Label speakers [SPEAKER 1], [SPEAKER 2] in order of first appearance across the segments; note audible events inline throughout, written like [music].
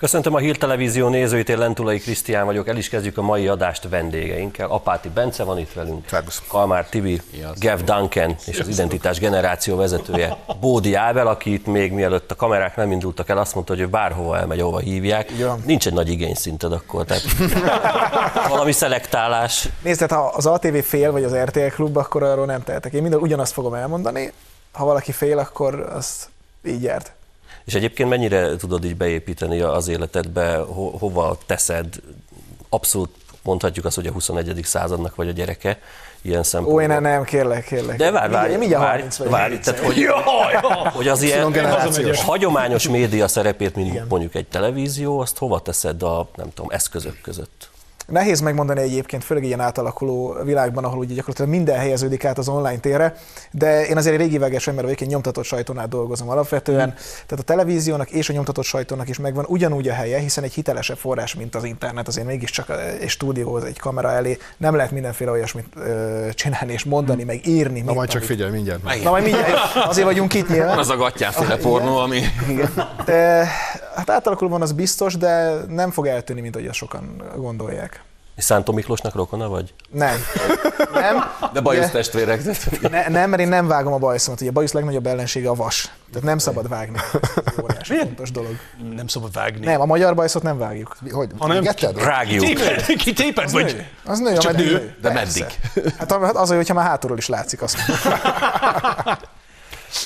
[SPEAKER 1] Köszöntöm a Hír Televízió nézőit, én Lentulai Krisztián vagyok, el is kezdjük a mai adást vendégeinkkel. Apáti Bence van itt velünk,
[SPEAKER 2] Szervusz.
[SPEAKER 1] Kalmár Tibi, Gev Duncan és az Identitás generáció vezetője Bódi Ábel, aki itt még mielőtt a kamerák nem indultak el, azt mondta, hogy ő bárhova elmegy, ahova hívják.
[SPEAKER 2] Ja.
[SPEAKER 1] Nincs egy nagy igény szinted akkor, tehát [laughs] valami szelektálás.
[SPEAKER 3] Nézd, tehát ha az ATV fél, vagy az RTL klub, akkor arról nem tehetek. Én minden ugyanazt fogom elmondani. Ha valaki fél, akkor azt így járt.
[SPEAKER 1] És egyébként mennyire tudod így beépíteni az életedbe, ho- hova teszed, abszolút mondhatjuk azt, hogy a 21. századnak vagy a gyereke, ilyen szempontból.
[SPEAKER 3] Ó, én nem, kérlek, kérlek.
[SPEAKER 1] De várj, várj,
[SPEAKER 3] mindjárt
[SPEAKER 1] várj,
[SPEAKER 3] 30 vagyok.
[SPEAKER 1] várj, tehát hogy, [laughs] hogy az ilyen
[SPEAKER 2] generációs.
[SPEAKER 1] hagyományos média szerepét, mint mondjuk egy televízió, azt hova teszed a, nem tudom, eszközök között?
[SPEAKER 3] Nehéz megmondani egyébként, főleg ilyen átalakuló világban, ahol ugye gyakorlatilag minden helyeződik át az online térre, de én azért egy régi vágás ember vagyok, én nyomtatott sajtónál dolgozom alapvetően,
[SPEAKER 1] Hmm.
[SPEAKER 3] tehát a televíziónak és a nyomtatott sajtónak is megvan ugyanúgy a helye, hiszen egy hitelesebb forrás, mint az internet, azért mégiscsak egy stúdióhoz, egy kamera elé nem lehet mindenféle olyasmit ö, csinálni és mondani, meg írni.
[SPEAKER 2] Na majd csak
[SPEAKER 3] amit-
[SPEAKER 2] figyelj, mindjárt. meg.
[SPEAKER 3] Na majd mindjárt, azért vagyunk itt nyilván.
[SPEAKER 4] Van az a gatyáféle pornó, ami...
[SPEAKER 3] Igen. De, hát átalakulóban az biztos, de nem fog eltűnni, mint ahogy azt sokan gondolják.
[SPEAKER 1] És Szántó Miklósnak rokona vagy?
[SPEAKER 3] Nem. Nem.
[SPEAKER 4] De bajusz
[SPEAKER 3] De-
[SPEAKER 4] testvérek.
[SPEAKER 3] Ne, nem, mert én nem vágom a bajszomat. Ugye a bajusz legnagyobb ellensége a vas. Tehát nem szabad vágni. Ez egy fontos dolog.
[SPEAKER 5] Nem szabad vágni.
[SPEAKER 3] Nem, a magyar bajszot nem vágjuk.
[SPEAKER 2] Hogy?
[SPEAKER 5] Hanem-
[SPEAKER 2] Getted?
[SPEAKER 1] Rágjuk.
[SPEAKER 5] Kitéped, vagy?
[SPEAKER 3] Nő. Az nő,
[SPEAKER 5] Csak
[SPEAKER 3] ameddig
[SPEAKER 5] nő?
[SPEAKER 3] nő.
[SPEAKER 4] De
[SPEAKER 3] Persze.
[SPEAKER 4] meddig?
[SPEAKER 3] Hát az, az, hogyha már hátulról is látszik azt. [laughs]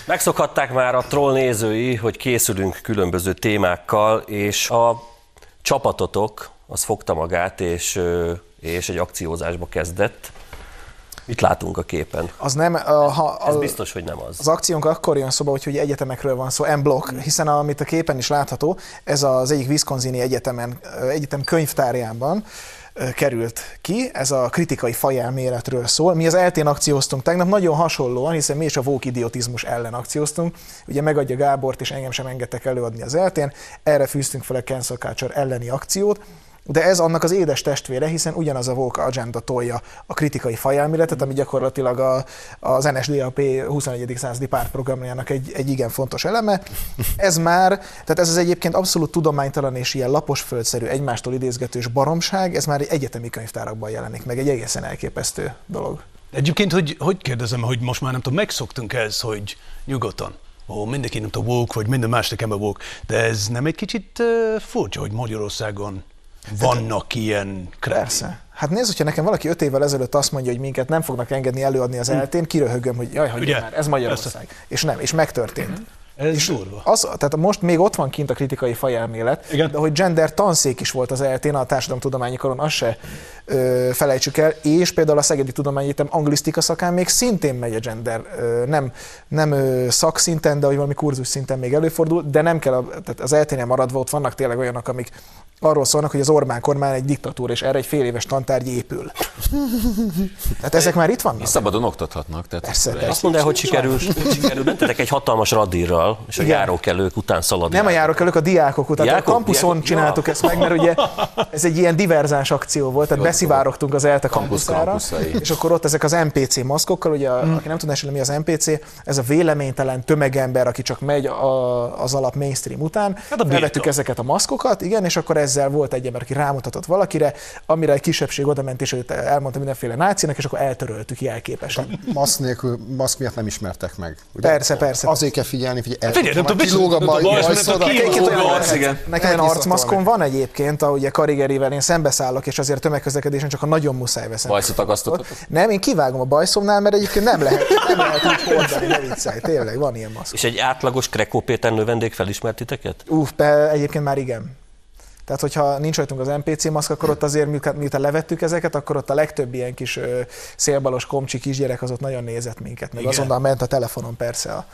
[SPEAKER 1] Megszokhatták már a troll nézői, hogy készülünk különböző témákkal, és a csapatotok az fogta magát, és, és egy akciózásba kezdett. Mit látunk a képen?
[SPEAKER 3] Az nem, a, ha,
[SPEAKER 1] Ez
[SPEAKER 3] a,
[SPEAKER 1] biztos, hogy nem az.
[SPEAKER 3] Az akciónk akkor jön szóba, hogy egyetemekről van szó, M-block, hiszen amit a képen is látható, ez az egyik Wisconsini egyetemen, egyetem könyvtárjában került ki, ez a kritikai fajelméletről szól. Mi az eltén akcióztunk tegnap, nagyon hasonlóan, hiszen mi is a vók idiotizmus ellen akcióztunk. Ugye megadja Gábort, és engem sem engedtek előadni az eltén, erre fűztünk fel a cancel culture elleni akciót, de ez annak az édes testvére, hiszen ugyanaz a Woke Agenda tolja a kritikai fajelméletet, ami gyakorlatilag a, az NSDAP 21. századi pártprogramjának egy, egy igen fontos eleme. Ez már, tehát ez az egyébként abszolút tudománytalan és ilyen laposföldszerű, egymástól idézgetős baromság, ez már egy egyetemi könyvtárakban jelenik meg, egy egészen elképesztő dolog.
[SPEAKER 5] Egyébként, hogy, hogy kérdezem, hogy most már nem tudom, megszoktunk ez, hogy nyugodtan. Ó, mindenki nem tudom, woke, vagy minden más nekem a woke. De ez nem egy kicsit uh, furcsa, hogy Magyarországon vannak ilyen.
[SPEAKER 3] Persze. Hát nézd, hogyha nekem valaki öt évvel ezelőtt azt mondja, hogy minket nem fognak engedni előadni az eltén, kiröhögöm, hogy jaj, hogy már, ez Magyarország. És nem, és megtörtént.
[SPEAKER 5] Ez durva.
[SPEAKER 3] Az, tehát most még ott van kint a kritikai fajelmélet,
[SPEAKER 5] Igen.
[SPEAKER 3] de hogy gender tanszék is volt az eltén, a társadalomtudományi karon, azt se ö, felejtsük el, és például a Szegedi Tudományegyetem anglisztika szakán még szintén megy a gender, ö, nem, nem ö, szakszinten, de hogy valami kurzus szinten még előfordul, de nem kell, a, tehát az elténél maradva ott vannak tényleg olyanok, amik arról szólnak, hogy az Orbán kormány egy diktatúra, és erre egy fél éves tantárgy épül. Tehát ezek már itt vannak?
[SPEAKER 4] Szabadon oktathatnak. Tehát
[SPEAKER 3] Persze, persze.
[SPEAKER 1] Azt mondd hogy sikerül, sikerül bentetek egy hatalmas radírral, és a
[SPEAKER 3] Igen.
[SPEAKER 1] járókelők után szaladni.
[SPEAKER 3] Nem a járókelők, a diákok után.
[SPEAKER 1] Diákok?
[SPEAKER 3] a kampuszon
[SPEAKER 1] Diákok?
[SPEAKER 3] csináltuk
[SPEAKER 1] Ja.
[SPEAKER 3] ezt meg, mert ugye ez egy ilyen diverzáns akció volt, tehát
[SPEAKER 4] Jó,
[SPEAKER 3] beszivárogtunk az ELTE
[SPEAKER 4] Kampusz
[SPEAKER 3] kampuszára, és akkor ott ezek az NPC maszkokkal, ugye, mm. aki nem tudná esetleg mi az NPC, ez a véleménytelen tömegember, aki csak megy a, az alap mainstream után.
[SPEAKER 5] Hát a
[SPEAKER 3] ezeket a maszkokat, igen, és akkor ezzel volt egy ember, aki rámutatott valakire, amire egy kisebbség oda ment, és őt elmondta mindenféle nácinak, és akkor eltöröltük jelképesen.
[SPEAKER 2] Maszk nélkül, maszk miatt nem ismertek meg. Ugye?
[SPEAKER 3] Persze, persze.
[SPEAKER 2] Azért kell figyelni, hogy
[SPEAKER 5] Figyelj, nem tudom,
[SPEAKER 2] kilóg a baj.
[SPEAKER 3] Nekem olyan arcmaszkom van egyébként, ahogy ugye karrigerivel én szembeszállok, és azért tömegközlekedésen csak a nagyon muszáj veszem.
[SPEAKER 4] Bajszot akasztottatok?
[SPEAKER 3] Nem, én kivágom a bajszomnál, mert egyébként nem lehet, nem lehet úgy hordani, ne viccelj, tényleg, van ilyen maszk.
[SPEAKER 1] És egy átlagos Krekó Péter növendék felismert titeket?
[SPEAKER 3] Uff, egyébként már igen. Tehát, hogyha nincs rajtunk az NPC maszk, akkor ott azért, miután, miután levettük ezeket, akkor ott a legtöbb ilyen kis ö, szélbalos komcsi kisgyerek az ott nagyon nézett minket, meg
[SPEAKER 5] Igen.
[SPEAKER 3] azonnal ment a telefonon persze a,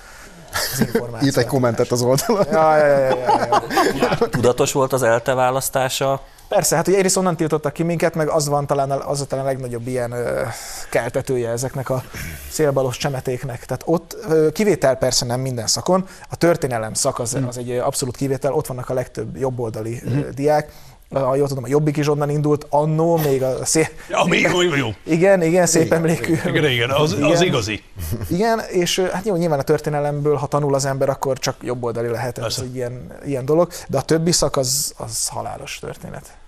[SPEAKER 3] az információ.
[SPEAKER 2] Írt egy kommentet az oldalon.
[SPEAKER 3] Ja, ja, ja, ja, ja.
[SPEAKER 1] Tudatos volt az ELTE választása?
[SPEAKER 3] Persze, hát ugye egyrészt onnan tiltottak ki minket, meg az van talán az a talán a legnagyobb ilyen ö, keltetője ezeknek a szélbalos csemetéknek. Tehát ott ö, kivétel persze nem minden szakon, a történelem szak az, az egy abszolút kivétel, ott vannak a legtöbb jobboldali ö, diák, ha jól tudom, a Jobbik is onnan indult, annó, még a szé...
[SPEAKER 5] Ami jó, jó, jó.
[SPEAKER 3] Igen, igen, szép emlékű.
[SPEAKER 5] Igen, igen, az, az
[SPEAKER 3] Igen.
[SPEAKER 5] igazi.
[SPEAKER 3] Igen, és hát jó, nyilván a történelemből, ha tanul az ember, akkor csak jobboldali lehet ez
[SPEAKER 5] Persze.
[SPEAKER 3] egy ilyen, ilyen dolog, de a többi szak az, az halálos történet.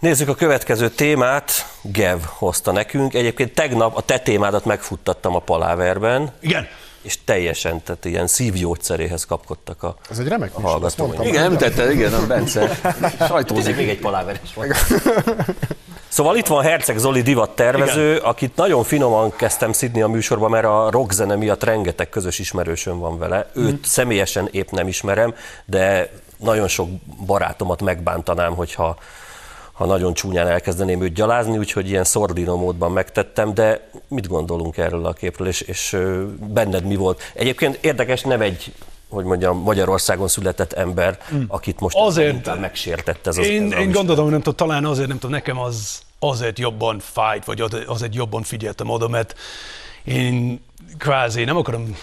[SPEAKER 1] Nézzük a következő témát. Gev hozta nekünk. Egyébként tegnap a te témádat megfuttattam a paláverben,
[SPEAKER 5] Igen.
[SPEAKER 1] És teljesen, tehát ilyen szívgyógyszeréhez kapkodtak a,
[SPEAKER 2] Ez egy remek
[SPEAKER 1] a hallgatóink.
[SPEAKER 2] mondtam.
[SPEAKER 4] Igen, említette, igen, a Bence. [laughs] Sajtózik.
[SPEAKER 1] még egy paláver is van. Szóval itt van Herceg Zoli divat tervező, akit nagyon finoman kezdtem szidni a műsorba, mert a rockzene miatt rengeteg közös ismerősöm van vele. Őt személyesen épp nem ismerem, de nagyon sok barátomat megbántanám, hogyha ha nagyon csúnyán elkezdeném őt gyalázni, úgyhogy ilyen szordino módban megtettem, de mit gondolunk erről a képről, és, és benned mi volt? Egyébként érdekes, nem egy hogy mondjam, Magyarországon született ember, akit most
[SPEAKER 5] Azért-
[SPEAKER 1] megsértett ez az
[SPEAKER 5] Én,
[SPEAKER 1] ez
[SPEAKER 5] én gondolom, nem tudom, talán azért, nem tudom, nekem az azért jobban fájt, vagy az- azért jobban figyeltem oda, mert én kvázi nem akarom,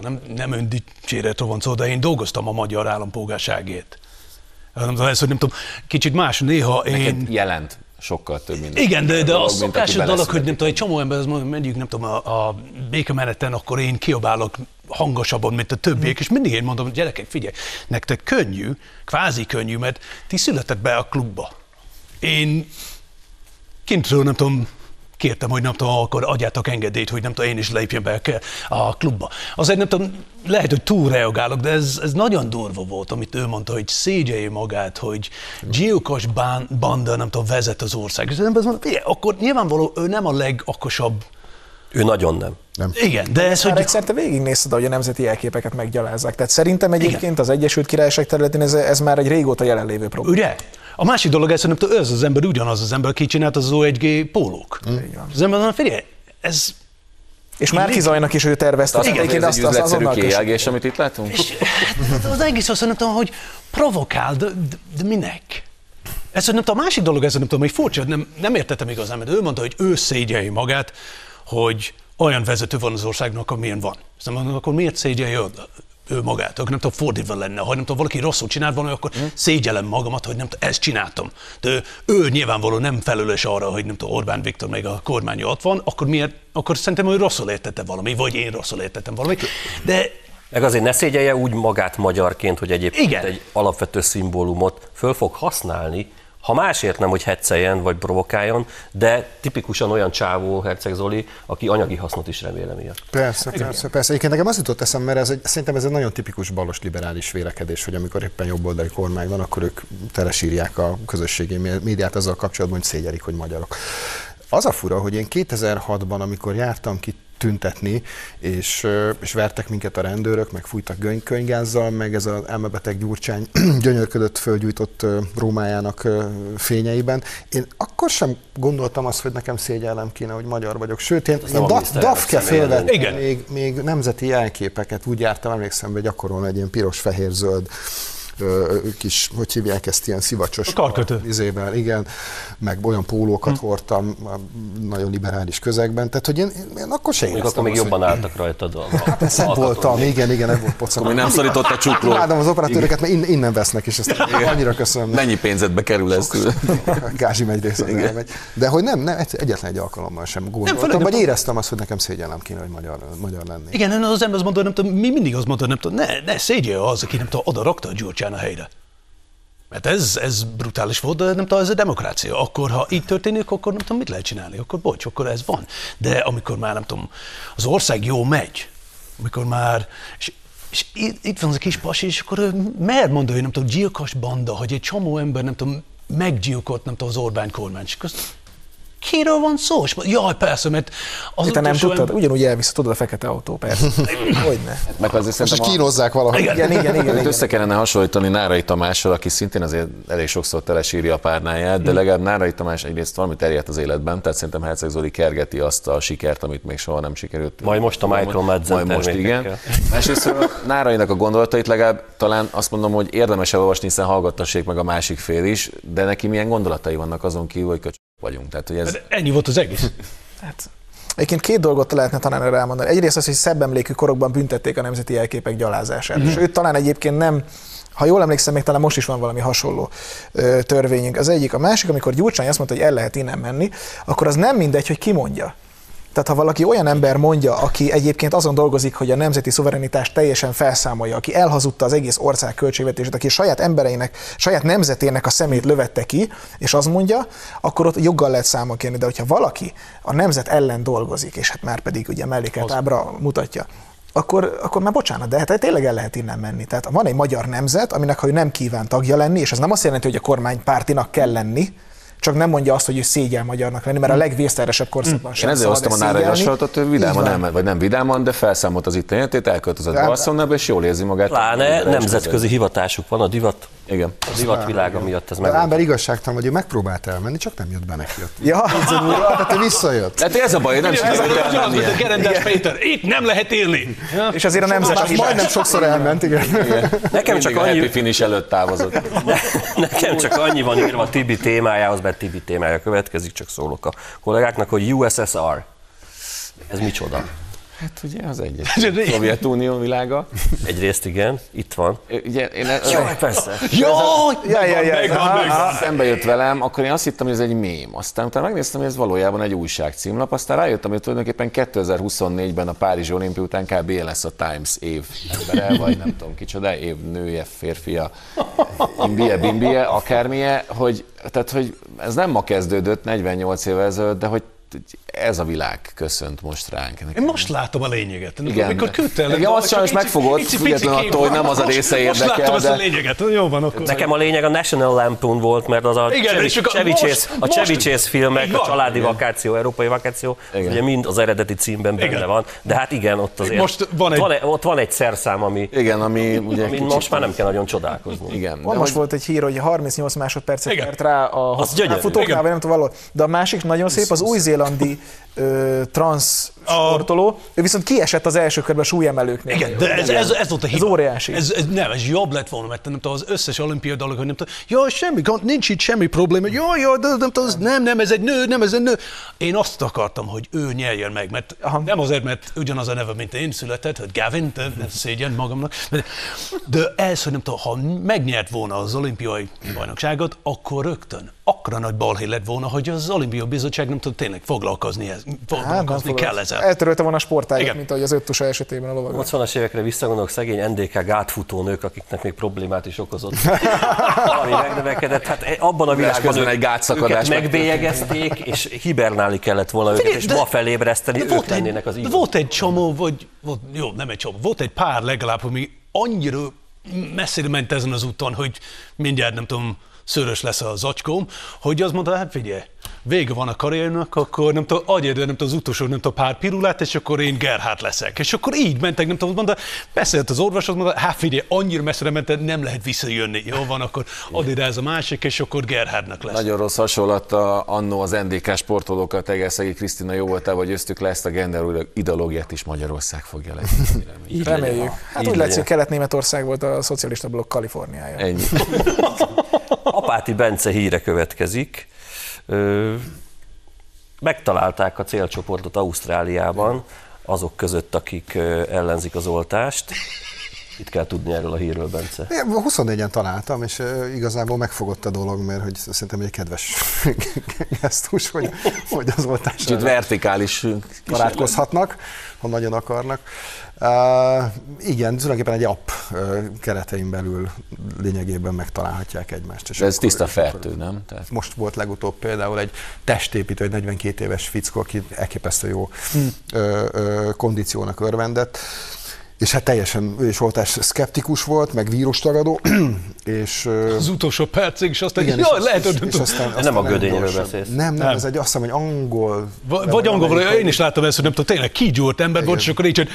[SPEAKER 5] nem, nem öndicséretről van szó, de én dolgoztam a magyar állampolgárságért. Nem tudom, ez, hogy nem tudom, kicsit más néha én...
[SPEAKER 4] Neked jelent sokkal több minden.
[SPEAKER 5] Igen, de, de a szokásos dolog, hogy nem tudom, egy csomó ember, az mondja, megyünk, nem tudom, a, a békemeneten, akkor én kiabálok hangosabban, mint a többiek, és mindig én mondom, gyerekek, figyelj, nektek könnyű, kvázi könnyű, mert ti született be a klubba. Én kintről, nem tudom, kértem, hogy nem tudom, akkor adjátok engedélyt, hogy nem tudom, én is lépjen be a- klubba. Azért nem tudom, lehet, hogy túlreagálok, de ez, ez nagyon durva volt, amit ő mondta, hogy szégyelje magát, hogy gyilkos bán, banda, nem tudom, vezet az ország. És az ember azt mondta, figyelj, akkor nyilvánvaló ő nem a legakosabb.
[SPEAKER 1] Ő nagyon nem.
[SPEAKER 5] Igen, de ez,
[SPEAKER 3] Hogy
[SPEAKER 5] hogy
[SPEAKER 3] szerte végignézted, hogy a nemzeti jelképeket meggyalázzák. Tehát szerintem egyébként az Egyesült Királyság területén ez, ez már egy régóta jelenlévő probléma.
[SPEAKER 5] Ugye? A másik dolog, ez, hogy nem tudom, ez az ember ugyanaz az ember, aki csinált az O1G pólók. Az ember mondja, figyelj, ez
[SPEAKER 3] És már Zajnak is ő tervezte.
[SPEAKER 4] Azt
[SPEAKER 3] azt egyébként
[SPEAKER 4] ez egy
[SPEAKER 3] azt, azt
[SPEAKER 4] üzletszerű kiágés, amit itt látunk?
[SPEAKER 5] És hát az egész azt nem tudom, hogy provokál, de, de, de minek? Ez, hogy nem tudom, a másik dolog, ez, hogy nem tudom, hogy furcsa, nem, nem értettem igazán, mert ő mondta, hogy ő szégyelje magát, hogy olyan vezető van az országnak, amilyen van. Aztán mondom, akkor miért szégyelje ő, magát? Akkor nem tudom, fordítva lenne, ha nem tudom, valaki rosszul csinált volna, akkor szégyellem magamat, hogy nem tudom, ezt csináltam. De ő, ő nyilvánvalóan nem felelős arra, hogy nem tudom, Orbán Viktor meg a kormány ott van, akkor miért, akkor szerintem ő rosszul értette valami, vagy én rosszul értettem valami. De
[SPEAKER 1] Meg azért ne szégyelje úgy magát magyarként, hogy egyébként
[SPEAKER 5] Igen.
[SPEAKER 1] egy alapvető szimbólumot föl fog használni, ha másért nem, hogy hecceljen vagy provokáljon, de tipikusan olyan csávó Herceg Zoli, aki anyagi hasznot is remél emiatt.
[SPEAKER 2] Persze, persze, persze. Egyébként nekem az jutott eszem, mert ez egy, szerintem ez egy nagyon tipikus balos liberális vélekedés, hogy amikor éppen jobboldali kormány van, akkor ők telesírják a közösségi mé- médiát azzal kapcsolatban, hogy szégyelik, hogy magyarok. Az a fura, hogy én 2006-ban, amikor jártam ki tüntetni, és, és vertek minket a rendőrök, meg fújtak göny- könygázzal, meg ez az elmebeteg gyurcsány [clears throat] gyönyörködött fölgyújtott Rómájának fényeiben. Én akkor sem gondoltam azt, hogy nekem szégyellem kéne, hogy magyar vagyok. Sőt, én, én da, dafke
[SPEAKER 5] Igen.
[SPEAKER 2] még, még nemzeti jelképeket. Úgy jártam, emlékszem, hogy gyakorolni egy ilyen piros-fehér-zöld kis, hogy hívják ezt, ilyen szivacsos
[SPEAKER 5] A karkötő.
[SPEAKER 2] igen, meg olyan pólókat
[SPEAKER 1] Hm.
[SPEAKER 2] hordtam nagyon liberális közegben, tehát hogy én, én akkor sem
[SPEAKER 1] Még
[SPEAKER 2] éreztem
[SPEAKER 1] akkor még
[SPEAKER 2] azt,
[SPEAKER 1] jobban
[SPEAKER 2] hogy-
[SPEAKER 1] álltak rajtad. A,
[SPEAKER 2] Hát szebb voltam, igen, igen, nem volt pocam.
[SPEAKER 4] Ami nem szorított a csukról.
[SPEAKER 2] Imádom az operatőröket, mert innen, vesznek, és ezt annyira köszönöm.
[SPEAKER 4] Mennyi pénzedbe kerül ez?
[SPEAKER 2] Gázsi megy rész az elmegy. De hogy nem, nem, egy- egyetlen egy alkalommal sem gondoltam,
[SPEAKER 5] nem
[SPEAKER 2] vagy éreztem azt, hogy nekem szégyellem kéne, hogy magyar, magyar lenni.
[SPEAKER 5] Igen, az ember azt mondta, nem tudom, mi mindig azt mondta, nem tudom, ne, ne szégyelje az, aki nem tudom, oda rakta a Gyurcsán a helyre. Mert ez, ez brutális volt, de nem tudom, ez a demokrácia. Akkor, ha így történik, akkor nem tudom, mit lehet csinálni. Akkor bocs, akkor ez van. De amikor már nem tudom, az ország jó megy, amikor már, és, és itt, itt van az a kis pasi, és akkor ő mer mondani, hogy nem tudom, gyilkos banda, hogy egy csomó ember, nem tudom, meggyilkolt, nem tudom, az Orbán kormány. És akkor kiről van szó? És jaj, persze, mert az
[SPEAKER 3] Te nem tudtad?
[SPEAKER 5] ember-
[SPEAKER 3] Ugyanúgy elvisz, tudod a fekete autó, persze. [laughs] Hogyne.
[SPEAKER 4] Meg azért
[SPEAKER 2] Most
[SPEAKER 4] a-
[SPEAKER 2] kínozzák valahogy.
[SPEAKER 5] Igen.
[SPEAKER 3] Igen, igen, igen.
[SPEAKER 4] Itt
[SPEAKER 3] igen.
[SPEAKER 4] össze kellene hasonlítani Nárai Tamással, aki szintén azért elég sokszor telesírja a párnáját, de legalább Nárai Tamás egyrészt valamit elért az életben, tehát szerintem Herceg Zoli kergeti azt a sikert, amit még soha nem sikerült.
[SPEAKER 1] Majd most a Michael Madsen
[SPEAKER 4] Majd most igen. Másrészt Nárainak a gondolatait legalább talán azt mondom, hogy érdemes elolvasni, hiszen hallgattassék meg a másik fél is, de neki milyen gondolatai vannak azon kívül, hogy köcsök vagyunk. Tehát, hogy ez,
[SPEAKER 5] De Ennyi volt az egész. [laughs]
[SPEAKER 3] Hát, Egyébként két dolgot lehetne talán erre elmondani. Egyrészt az, hogy szebb emlékű korokban büntették a nemzeti jelképek gyalázását.
[SPEAKER 5] Mhm.
[SPEAKER 3] És őt talán egyébként nem Ha jól emlékszem, még talán most is van valami hasonló ö, törvényünk. Az egyik. A másik, amikor Gyurcsány azt mondta, hogy el lehet innen menni, akkor az nem mindegy, hogy ki mondja. Tehát ha valaki olyan ember mondja, aki egyébként azon dolgozik, hogy a nemzeti szuverenitást teljesen felszámolja, aki elhazudta az egész ország költségvetését, aki saját embereinek, saját nemzetének a szemét lövette ki, és azt mondja, akkor ott joggal lehet számon kérni. De hogyha valaki a nemzet ellen dolgozik, és hát már pedig ugye mellékelt ábra mutatja, akkor, akkor már bocsánat, de hát tényleg el lehet innen menni. Tehát van egy magyar nemzet, aminek ha ő nem kíván tagja lenni, és ez nem azt jelenti, hogy a kormánypártinak kell lenni, csak nem mondja azt, hogy ő szégyel magyarnak lenni, mert a legvészteresebb korszakban sem
[SPEAKER 4] Én ezért hoztam a nára
[SPEAKER 3] szégyelni.
[SPEAKER 4] hasonlatot, hogy vidáman nem, vagy nem vidáman, de felszámolt az itt életét, elköltözött Barcelonába, és jól érzi magát.
[SPEAKER 1] Pláne nemzetközi hivatásuk van a divat,
[SPEAKER 4] Igen.
[SPEAKER 1] a divatvilága miatt ez meg.
[SPEAKER 2] Ámber igazságtalan, hogy ő megpróbált elmenni, csak nem jött be neki.
[SPEAKER 3] Ja,
[SPEAKER 2] Tehát ő visszajött.
[SPEAKER 4] Tehát ez a baj, nem sikerült.
[SPEAKER 5] Gerendás Péter. Itt nem lehet élni. Ja?
[SPEAKER 3] és azért a nemzet
[SPEAKER 2] majdnem sokszor elment, igen.
[SPEAKER 1] Nekem csak
[SPEAKER 4] Mindig a happy
[SPEAKER 1] annyi,
[SPEAKER 4] finish előtt távozott.
[SPEAKER 1] nekem csak annyi van írva a Tibi témájához, Tibi témája következik, csak szólok a kollégáknak, hogy USSR. Ez micsoda?
[SPEAKER 4] Hát ugye az egy [laughs] Szovjetunió világa.
[SPEAKER 1] Egyrészt igen, itt van.
[SPEAKER 4] Ugye én
[SPEAKER 1] Jaj, persze. [laughs]
[SPEAKER 5] Jaj,
[SPEAKER 3] Ja, ja, ja,
[SPEAKER 5] megvan,
[SPEAKER 3] aha,
[SPEAKER 5] megvan.
[SPEAKER 3] aha.
[SPEAKER 4] szembe jött velem, akkor én azt hittem, hogy ez egy mém. Aztán utána megnéztem, hogy ez valójában egy újságcímlap. Aztán rájöttem, hogy tulajdonképpen 2024-ben a Párizsi olimpia után kb. lesz a Times év embere, vagy nem tudom kicsoda, év nője, férfia, imbie, bimbie, akármilyen, hogy, tehát, hogy ez nem ma kezdődött, 48 évvel ezelőtt, de hogy ez a világ köszönt most ránk.
[SPEAKER 5] Én most látom a lényeget.
[SPEAKER 4] Igen.
[SPEAKER 5] Amikor küldtél le-
[SPEAKER 4] Engem az
[SPEAKER 5] csak
[SPEAKER 4] sajnos
[SPEAKER 5] pici
[SPEAKER 4] függetlenül attól, hogy nem az a
[SPEAKER 5] Most-
[SPEAKER 4] része
[SPEAKER 5] Most
[SPEAKER 4] érdekel,
[SPEAKER 5] ezt a
[SPEAKER 4] de-
[SPEAKER 5] lényeget. Jó van, akkor.
[SPEAKER 1] Nekem a lényeg a National Lampoon volt, mert az a
[SPEAKER 5] Igen, a- most-
[SPEAKER 1] a
[SPEAKER 5] most-
[SPEAKER 1] Chase filmek, a családi vakáció, európai vakáció,
[SPEAKER 4] Igen.
[SPEAKER 1] ugye mind az eredeti címben benne
[SPEAKER 5] Igen.
[SPEAKER 1] van, de hát igen, ott azért
[SPEAKER 5] Most van egy-
[SPEAKER 1] ott, van egy, ott van egy szerszám, ami,
[SPEAKER 4] Igen, ami ugye
[SPEAKER 1] ami most már nem kell nagyon csodálkozni.
[SPEAKER 4] Igen.
[SPEAKER 3] Most volt egy hír, hogy 38 másodpercet
[SPEAKER 5] Igen.
[SPEAKER 3] kert rá a futóknál,
[SPEAKER 5] Igen.
[SPEAKER 3] vagy nem tudom. De a másik nagyon szép, az új-zélandi ö, transz sportoló, ő viszont kiesett az első körben a súlyemelőknél.
[SPEAKER 5] Igen, de ez, ez, ez volt a hiba.
[SPEAKER 3] Ez óriási.
[SPEAKER 5] Ez, ez, nem, ez jobb lett volna, mert nem tudom, az összes olimpiai dolog, hogy nem tudom, jaj, semmi gond, nincs itt semmi probléma, jaj, jaj, de nem, tudom, nem, nem, ez egy nő, nem, ez egy nő. Én azt akartam, hogy ő nyerjen meg, mert
[SPEAKER 3] Aha.
[SPEAKER 5] nem azért, mert ugyanaz a neve, mint én született, hogy Gavin, de ez szégyen magamnak, de, de ez, hogy nem tudom, ha megnyert volna az olimpiai bajnokságot, akkor rögtön akkora nagy balhé lett volna, hogy az olimpiai bizottság nem tud tényleg foglalkozni, ez,
[SPEAKER 3] Hát,
[SPEAKER 5] foglalkozni kell ezzel.
[SPEAKER 3] Eltörölte volna a sportágat,
[SPEAKER 5] Igen.
[SPEAKER 3] mint ahogy az öttusa esetében a lovagok.
[SPEAKER 1] 80-as évekre visszagondolok, szegény NDK gátfutó nők, akiknek még problémát is okozott. [laughs] Ami megnövekedett, hát abban a világban
[SPEAKER 4] közben
[SPEAKER 1] ők-
[SPEAKER 4] egy gátszakadás
[SPEAKER 1] megbélyegezték, és hibernálni kellett volna őket, és ma felébreszteni, ők
[SPEAKER 5] volt
[SPEAKER 1] lennének az
[SPEAKER 5] egy,
[SPEAKER 1] igaz.
[SPEAKER 5] volt egy csomó, vagy volt, jó, nem egy csomó, volt egy pár legalább, ami annyira messzire ment ezen az úton, hogy mindjárt nem tudom, szörös lesz a zacskóm, hogy azt mondta, hát figyelj, vége van a karriernak, akkor nem tudom, adj erre, nem tudom, az utolsó, nem tudom, pár pirulát, és akkor én Gerhard leszek. És akkor így mentek, nem tudom, mondta, beszélt az orvoshoz, mondta, hát figyelj, annyira messzire ment, nem lehet visszajönni. Jó van, akkor add ide ez a másik, és akkor Gerhardnak lesz.
[SPEAKER 4] Nagyon rossz hasonlat a, annó az NDK sportolókat, Egerszegi Krisztina jó voltál, hogyöztük le ezt a gender ideológiát is Magyarország fogja le. [laughs]
[SPEAKER 1] Így
[SPEAKER 3] Reméljük.
[SPEAKER 1] legyen.
[SPEAKER 3] Hát
[SPEAKER 1] Így
[SPEAKER 3] úgy látszik,
[SPEAKER 1] legyen.
[SPEAKER 3] hogy Kelet-Németország volt a szocialista blokk Kaliforniája.
[SPEAKER 4] Ennyi. [laughs] [laughs]
[SPEAKER 1] Apáti Bence híre következik. Ö, megtalálták a célcsoportot Ausztráliában, azok között, akik ellenzik az oltást. Itt kell tudni erről a hírről, Bence.
[SPEAKER 2] Én 24-en találtam, és igazából megfogott a dolog, mert hogy szerintem egy kedves [laughs] gesztus, hogy, hogy az oltás
[SPEAKER 4] Kicsit vertikális
[SPEAKER 2] barátkozhatnak, ha nagyon akarnak. Uh, igen, tulajdonképpen egy app uh, keretein belül lényegében megtalálhatják egymást. És
[SPEAKER 4] De ez
[SPEAKER 2] akkor-
[SPEAKER 4] tiszta fertő, nem? Tehát
[SPEAKER 2] Most volt legutóbb például egy testépítő, egy 42 éves fickó, aki elképesztő jó ö, ö, kondíciónak örvendett, és hát teljesen ő is oltás szkeptikus volt, meg vírustagadó, [clears throat] és ö,
[SPEAKER 5] Az utolsó percig, és aztán,
[SPEAKER 2] igen,
[SPEAKER 5] jaj,
[SPEAKER 2] és,
[SPEAKER 5] lehet,
[SPEAKER 2] és,
[SPEAKER 5] hogy
[SPEAKER 2] és, és aztán,
[SPEAKER 1] nem a gödényről beszélsz.
[SPEAKER 2] Nem, nem, ez egy azt hiszem, hogy angol.
[SPEAKER 5] vagy, vagy
[SPEAKER 2] amerikai-
[SPEAKER 5] én is láttam ezt, hogy nem tudom, tényleg kigyúrt ember volt, és akkor így, hogy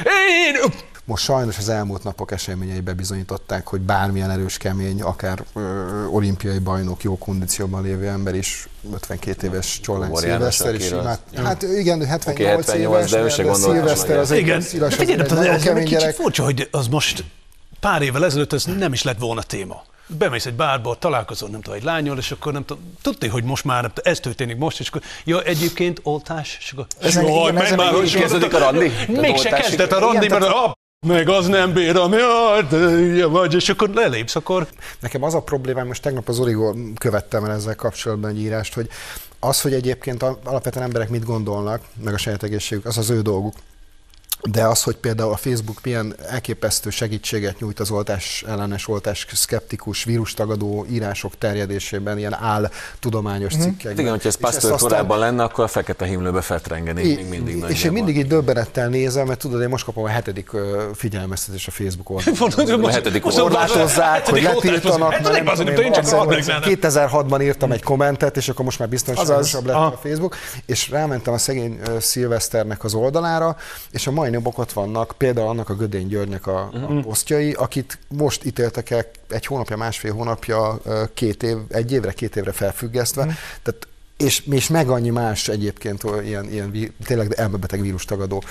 [SPEAKER 5] én,
[SPEAKER 2] Most sajnos az elmúlt napok eseményei bebizonyították, hogy bármilyen erős, kemény, akár ö, olimpiai bajnok, jó kondícióban lévő ember is, 52 éves Csollány Szilveszter is
[SPEAKER 4] akiről-
[SPEAKER 2] imát. Hát igen, ő 78,
[SPEAKER 4] Oké, 78,
[SPEAKER 2] éves,
[SPEAKER 4] de ő se gondolta
[SPEAKER 2] Szilveszter az egy
[SPEAKER 5] Igen,
[SPEAKER 2] szíves,
[SPEAKER 5] de figyelj,
[SPEAKER 2] egy
[SPEAKER 5] de
[SPEAKER 2] nagyon
[SPEAKER 5] ez egy kicsit furcsa, hogy az most pár évvel ezelőtt ez nem is lett volna téma. Bemész egy bárba, találkozol, nem tudom, egy lányol, és akkor nem tudom, tudni, hogy most már tudom, ez történik most, és akkor, ja, egyébként oltás, és akkor,
[SPEAKER 3] Ezen-
[SPEAKER 5] jaj,
[SPEAKER 3] ezen
[SPEAKER 5] már,
[SPEAKER 3] még
[SPEAKER 5] hogy
[SPEAKER 4] kezdődik a randi?
[SPEAKER 5] Mégse kezdett a randi, mert a meg az nem bírom, jaj, vagy, és akkor lelépsz, akkor
[SPEAKER 2] Nekem az a problémám, most tegnap az Origó követtem el ezzel kapcsolatban egy írást, hogy az, hogy egyébként alapvetően emberek mit gondolnak, meg a saját egészségük, az az ő dolguk. De az, hogy például a Facebook milyen elképesztő segítséget nyújt az oltás ellenes, oltás szkeptikus, vírustagadó írások terjedésében, ilyen áll tudományos cikkekben.
[SPEAKER 4] Hát igen, hogyha ez Pasteur
[SPEAKER 2] aztán-
[SPEAKER 4] korábban lenne, akkor a fekete himlőbe fetrengenék még mindig
[SPEAKER 2] és én mindig így döbbenettel nézem, mert tudod, én most kapom a hetedik figyelmeztetés a Facebook oldalon.
[SPEAKER 4] A hetedik
[SPEAKER 2] korlátozzák, hogy letiltanak, mert nem
[SPEAKER 5] az,
[SPEAKER 2] tudom,
[SPEAKER 5] én
[SPEAKER 2] én
[SPEAKER 5] csak
[SPEAKER 2] valószínűleg
[SPEAKER 5] adnak
[SPEAKER 2] 2006-ban írtam egy kommentet, és akkor most már biztonságosabb lett a Facebook, és rámentem a szegény Szilveszternek az oldalára, és a mai napok ott vannak, például annak a Gödény Györgynek a, a posztjai, akit most ítéltek el egy hónapja, másfél hónapja, két év, egy évre, két évre felfüggesztve, tehát és, és meg annyi más egyébként ilyen, ilyen tényleg elmebeteg vírustagadó,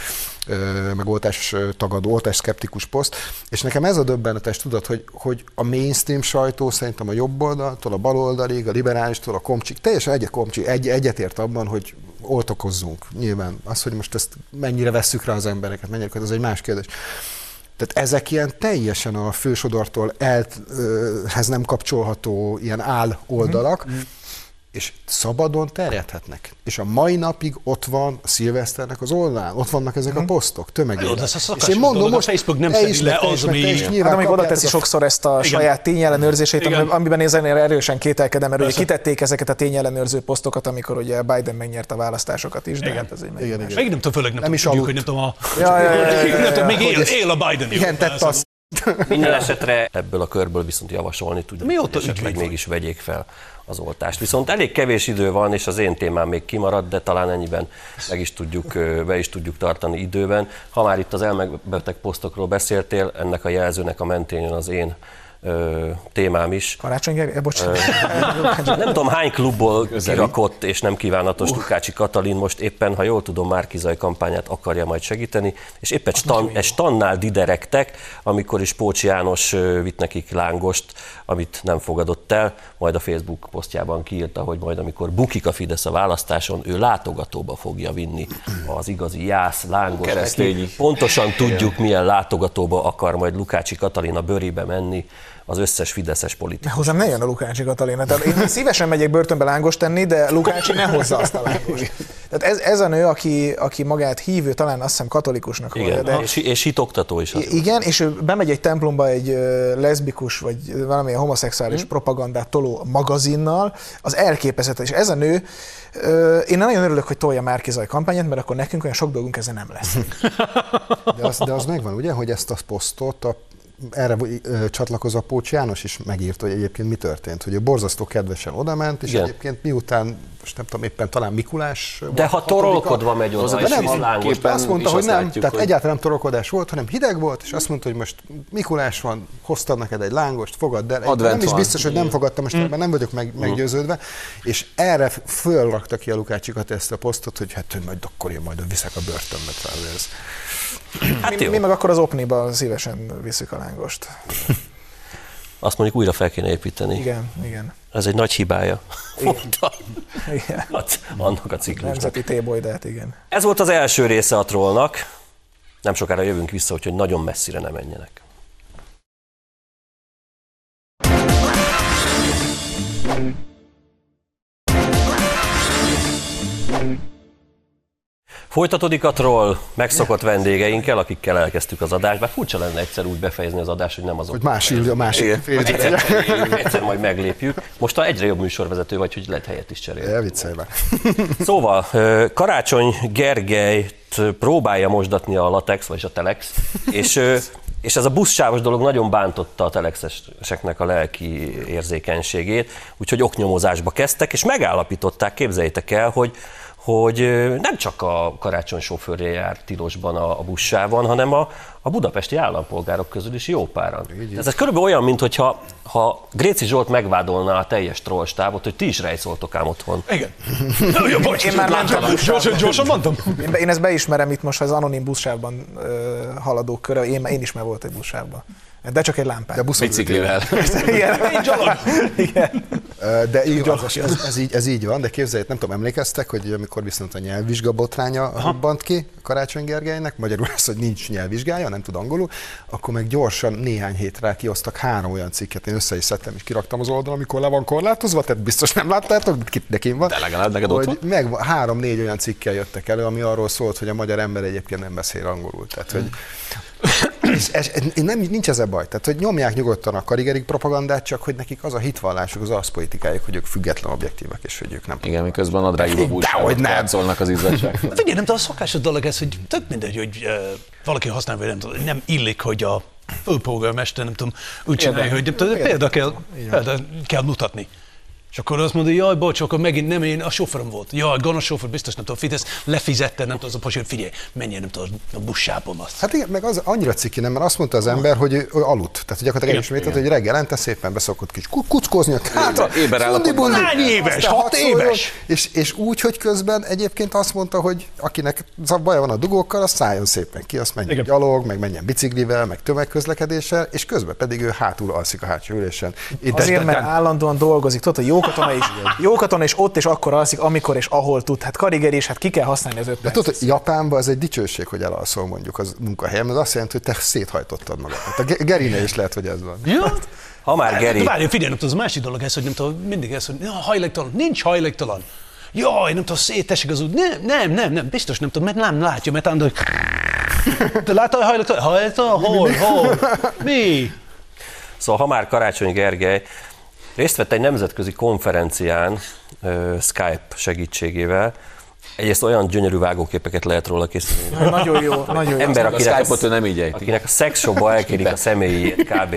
[SPEAKER 2] meg oltás tagadó, oltás szkeptikus poszt, és nekem ez a döbbenetes tudat, hogy, hogy a mainstream sajtó szerintem a jobb oldaltól, a bal oldalig, a liberálistól, a komcsik, teljesen egyet, komcsi, egy, egyetért abban, hogy oltakozzunk. Nyilván az, hogy most ezt mennyire vesszük rá az embereket, mennyire, az egy más kérdés. Tehát ezek ilyen teljesen a fősodortól elhez nem kapcsolható ilyen áll oldalak,
[SPEAKER 3] Mhm.
[SPEAKER 2] És szabadon terjedhetnek. És a mai napig ott van a szilveszternek az oldalán, ott vannak ezek a posztok tömegében. És én mondom most,
[SPEAKER 5] Facebook nem szedi
[SPEAKER 2] is,
[SPEAKER 5] le az,
[SPEAKER 2] is,
[SPEAKER 5] Hát,
[SPEAKER 2] nyilván
[SPEAKER 3] Hát amíg oda teszi sokszor ezt a
[SPEAKER 5] Igen.
[SPEAKER 3] saját tényellenőrzését,
[SPEAKER 5] Igen.
[SPEAKER 3] amiben- én erősen kételkedem, mert ugye
[SPEAKER 5] Persze.
[SPEAKER 3] kitették ezeket a tényellenőrző posztokat, amikor ugye Biden megnyerte a választásokat is, de
[SPEAKER 5] Igen.
[SPEAKER 3] hát ez egy
[SPEAKER 2] Igen,
[SPEAKER 3] igen.
[SPEAKER 5] Még nem tudom, főleg nem,
[SPEAKER 2] Nem is
[SPEAKER 5] tudjuk, hogy nem tudom, a...
[SPEAKER 3] Ja, ja, ja, ja, ja, ja.
[SPEAKER 5] még él, él a Biden jó.
[SPEAKER 2] Igen, tett
[SPEAKER 5] persze.
[SPEAKER 2] azt.
[SPEAKER 1] Minden esetre ebből a körből viszont javasolni tudjuk,
[SPEAKER 5] Mióta
[SPEAKER 1] hogy esetleg mégis vegyék fel az oltást. Viszont elég kevés idő van, és az én témám még kimarad, de talán ennyiben meg is tudjuk, be is tudjuk tartani időben. Ha már itt az elmebeteg posztokról beszéltél, ennek a jelzőnek a mentén jön az én ö, témám is.
[SPEAKER 3] Karácsony Gergely, bocsánat. [laughs]
[SPEAKER 1] Nem tudom, hány klubból kirakott és nem kívánatos Lukácsi Katalin most éppen, ha jól tudom, Márkizaj kampányát akarja majd segíteni, és épp egy, stan, egy stannál diderektek, amikor is Pócsi János vitt nekik lángost, amit nem fogadott el, majd a Facebook posztjában kiírta, hogy majd amikor bukik a Fidesz a választáson, ő látogatóba fogja vinni az igazi jász lángost.
[SPEAKER 4] Keresztényi.
[SPEAKER 1] Pontosan tudjuk, milyen látogatóba akar majd Lukácsi Katalin a bőribe menni az összes fideszes politikus.
[SPEAKER 3] Hozzám ne jön a Lukácsi Katalina. Tehát én szívesen megyek börtönbe lángost tenni, de Lukácsi ne hozza azt a lángost. Tehát ez, ez a nő, aki, aki magát hívő, talán azt hiszem katolikusnak
[SPEAKER 1] Igen,
[SPEAKER 3] hallja, de
[SPEAKER 1] és, és hitoktató is.
[SPEAKER 3] Igen, és ő bemegy egy templomba egy leszbikus vagy valamilyen homoszexuális
[SPEAKER 1] Hm.
[SPEAKER 3] propagandát toló magazinnal, az elképesztő. És ez a nő, én nagyon örülök, hogy tolja Márkizaj kampányát, mert akkor nekünk olyan sok dolgunk ezzel nem lesz.
[SPEAKER 2] De az, de az megvan, ugye, hogy ezt a posztot a erre ö, csatlakozva Pócs János is megírta, hogy egyébként mi történt, hogy ő borzasztó kedvesen odament, és
[SPEAKER 1] Igen.
[SPEAKER 2] egyébként miután, most nem tudom, éppen talán Mikulás
[SPEAKER 1] De ha
[SPEAKER 2] a
[SPEAKER 1] torolkodva megy oda,
[SPEAKER 2] de nem,
[SPEAKER 1] lángos,
[SPEAKER 2] azt mondta, hogy
[SPEAKER 4] azt
[SPEAKER 2] nem,
[SPEAKER 4] látjuk,
[SPEAKER 2] tehát
[SPEAKER 4] hogy-
[SPEAKER 2] egyáltalán nem torolkodás volt, hanem hideg volt, és azt mondta, hogy most Mikulás van, hoztam neked egy lángost, fogadd el.
[SPEAKER 4] Advent
[SPEAKER 2] nem is biztos, hogy nem fogadtam, most ebben nem vagyok meg, meggyőződve, és erre fölrakta ki a Lukácsikat ezt a posztot, hogy hát hogy majd akkor én majd viszek a börtönbe.
[SPEAKER 1] Hát
[SPEAKER 3] Mi, mi meg akkor az opniba szívesen visszük a lángost. [laughs]
[SPEAKER 1] Azt mondjuk újra fel kéne építeni.
[SPEAKER 3] Igen, igen.
[SPEAKER 1] Ez egy nagy hibája
[SPEAKER 3] igen.
[SPEAKER 1] annak a ciklusnak.
[SPEAKER 3] Nemzeti téboly, de hát igen.
[SPEAKER 1] Ez volt az első része a trollnak. Nem sokára jövünk vissza, úgyhogy nagyon messzire ne menjenek. Folytatódik a troll megszokott vendégeinkkel, akikkel elkezdtük az adást, bár furcsa lenne egyszer úgy befejezni az adást, hogy nem azok.
[SPEAKER 2] Hogy más ülj a másik fél
[SPEAKER 1] Egyszer, egyszer majd meglépjük. Most a egyre jobb műsorvezető vagy, hogy lehet helyet is cserélni.
[SPEAKER 2] Már.
[SPEAKER 1] Szóval Karácsony Gergelyt próbálja mosdatni a latex, vagy a telex, és, és ez a buszsávos dolog nagyon bántotta a telexeseknek a lelki érzékenységét, úgyhogy oknyomozásba kezdtek, és megállapították, képzeljétek el, hogy hogy nem csak a karácsony sofőrje jár tilosban a, a buszsában, hanem a, a budapesti állampolgárok közül is jó páran. Ez, ez körülbelül olyan, mintha ha Gréci Zsolt megvádolná a teljes trollstábot, hogy ti is rejszoltok ám otthon.
[SPEAKER 5] Igen. [laughs] Na, jó, bocs,
[SPEAKER 3] Én már mentem.
[SPEAKER 5] Gyorsan, gyorsan mondtam.
[SPEAKER 3] Én, én ezt beismerem itt most az anonim buszsávban ö, haladók köre, én, én is már volt egy buszsávban. De csak egy lámpát.
[SPEAKER 2] De buszon
[SPEAKER 4] Biciklivel.
[SPEAKER 3] Igen.
[SPEAKER 2] De így, az, ez, ez, így, ez így van, de képzeljétek, nem tudom, emlékeztek, hogy amikor viszont a nyelvvizsga botránya robbant ki Karácsony Gergelynek, magyarul az, hogy nincs nyelvvizsgája, nem tud angolul, akkor meg gyorsan néhány hétre kiosztak három olyan cikket, én össze is szedtem és kiraktam az oldalon, amikor le van korlátozva, tehát biztos nem láttátok, de kim van.
[SPEAKER 4] De legalább neked ott
[SPEAKER 2] hogy meg három-négy olyan cikkel jöttek elő, ami arról szólt, hogy a magyar ember egyébként nem beszél angolul. Tehát, hogy [laughs] és, és, nem, nincs ez a baj. Tehát, hogy nyomják nyugodtan a karigerik propagandát, csak hogy nekik az a hitvallásuk, az arszpolitikájuk, hogy ők független objektívek, és hogy ők nem
[SPEAKER 4] Igen, miközben a
[SPEAKER 2] nem.
[SPEAKER 4] bújságok az izzadság.
[SPEAKER 5] Figyelj, nem tudom, a szokásos dolog ez, hogy tök mindegy, hogy uh, valaki használja, vagy nem nem illik, hogy a főpolgármester, nem tudom, úgy csinálja, hogy példa kell, példa kell mutatni. És akkor azt mondja, jaj, bocs, akkor megint nem én, a sofőröm volt. Jaj, gonosz sofőr, biztos nem tudom, Fidesz lefizette, nem tudom, az a pasi, hogy figyelj, menjen, nem tudom, a buszsápon azt.
[SPEAKER 2] Hát igen, meg az annyira ciki nem, mert azt mondta az ember, hogy ő, ő aludt. Tehát hogy gyakorlatilag elismételt, hogy reggelente szépen beszokott kis ku- kuckozni a hátra.
[SPEAKER 4] éber
[SPEAKER 5] Hány éves? Hat éves?
[SPEAKER 2] És, és úgy, hogy közben egyébként azt mondta, hogy akinek baja van a dugókkal, az szálljon szépen ki, azt menjen
[SPEAKER 5] Igen.
[SPEAKER 2] gyalog, meg menjen biciklivel, meg tömegközlekedéssel, és közben pedig ő hátul alszik a hátsó ülésen.
[SPEAKER 3] Azért, mert állandóan dolgozik. Tudod, hogy jókatona is, jókatona is ott és akkor alszik, amikor és ahol tud. Hát kariger is, hát ki kell használni az öt
[SPEAKER 2] De tudod, Japánban ez egy dicsőség, hogy elalszol mondjuk az munkahelyen, mert az azt jelenti, hogy te széthajtottad magad. Hát a Ge- Gerinél is lehet, hogy ez van.
[SPEAKER 5] Ja?
[SPEAKER 1] Ha már Geri,
[SPEAKER 5] Várj, figyelj, nem tudom, az másik dolog ez, hogy nem tudom, mindig ez, hogy ja, hajléktalan, nincs hajléktalan. Jaj, nem tudom, szétesik az út. Nem, nem, nem, nem, biztos nem tudom, mert nem látja, mert andor. Te látod a hajléktalan? Hajléktalan? Hol, hol? Mi?
[SPEAKER 1] Szóval ha már Karácsony Gergely részt vett egy nemzetközi konferencián Skype segítségével, egyrészt olyan gyönyörű vágóképeket lehet róla készíteni.
[SPEAKER 3] Nagyon jó, nagyon jó.
[SPEAKER 1] Ember,
[SPEAKER 4] A
[SPEAKER 1] akinek,
[SPEAKER 4] Skype-ot ő nem így ejti.
[SPEAKER 1] akinek a szexshopba elkérik a személyét kb.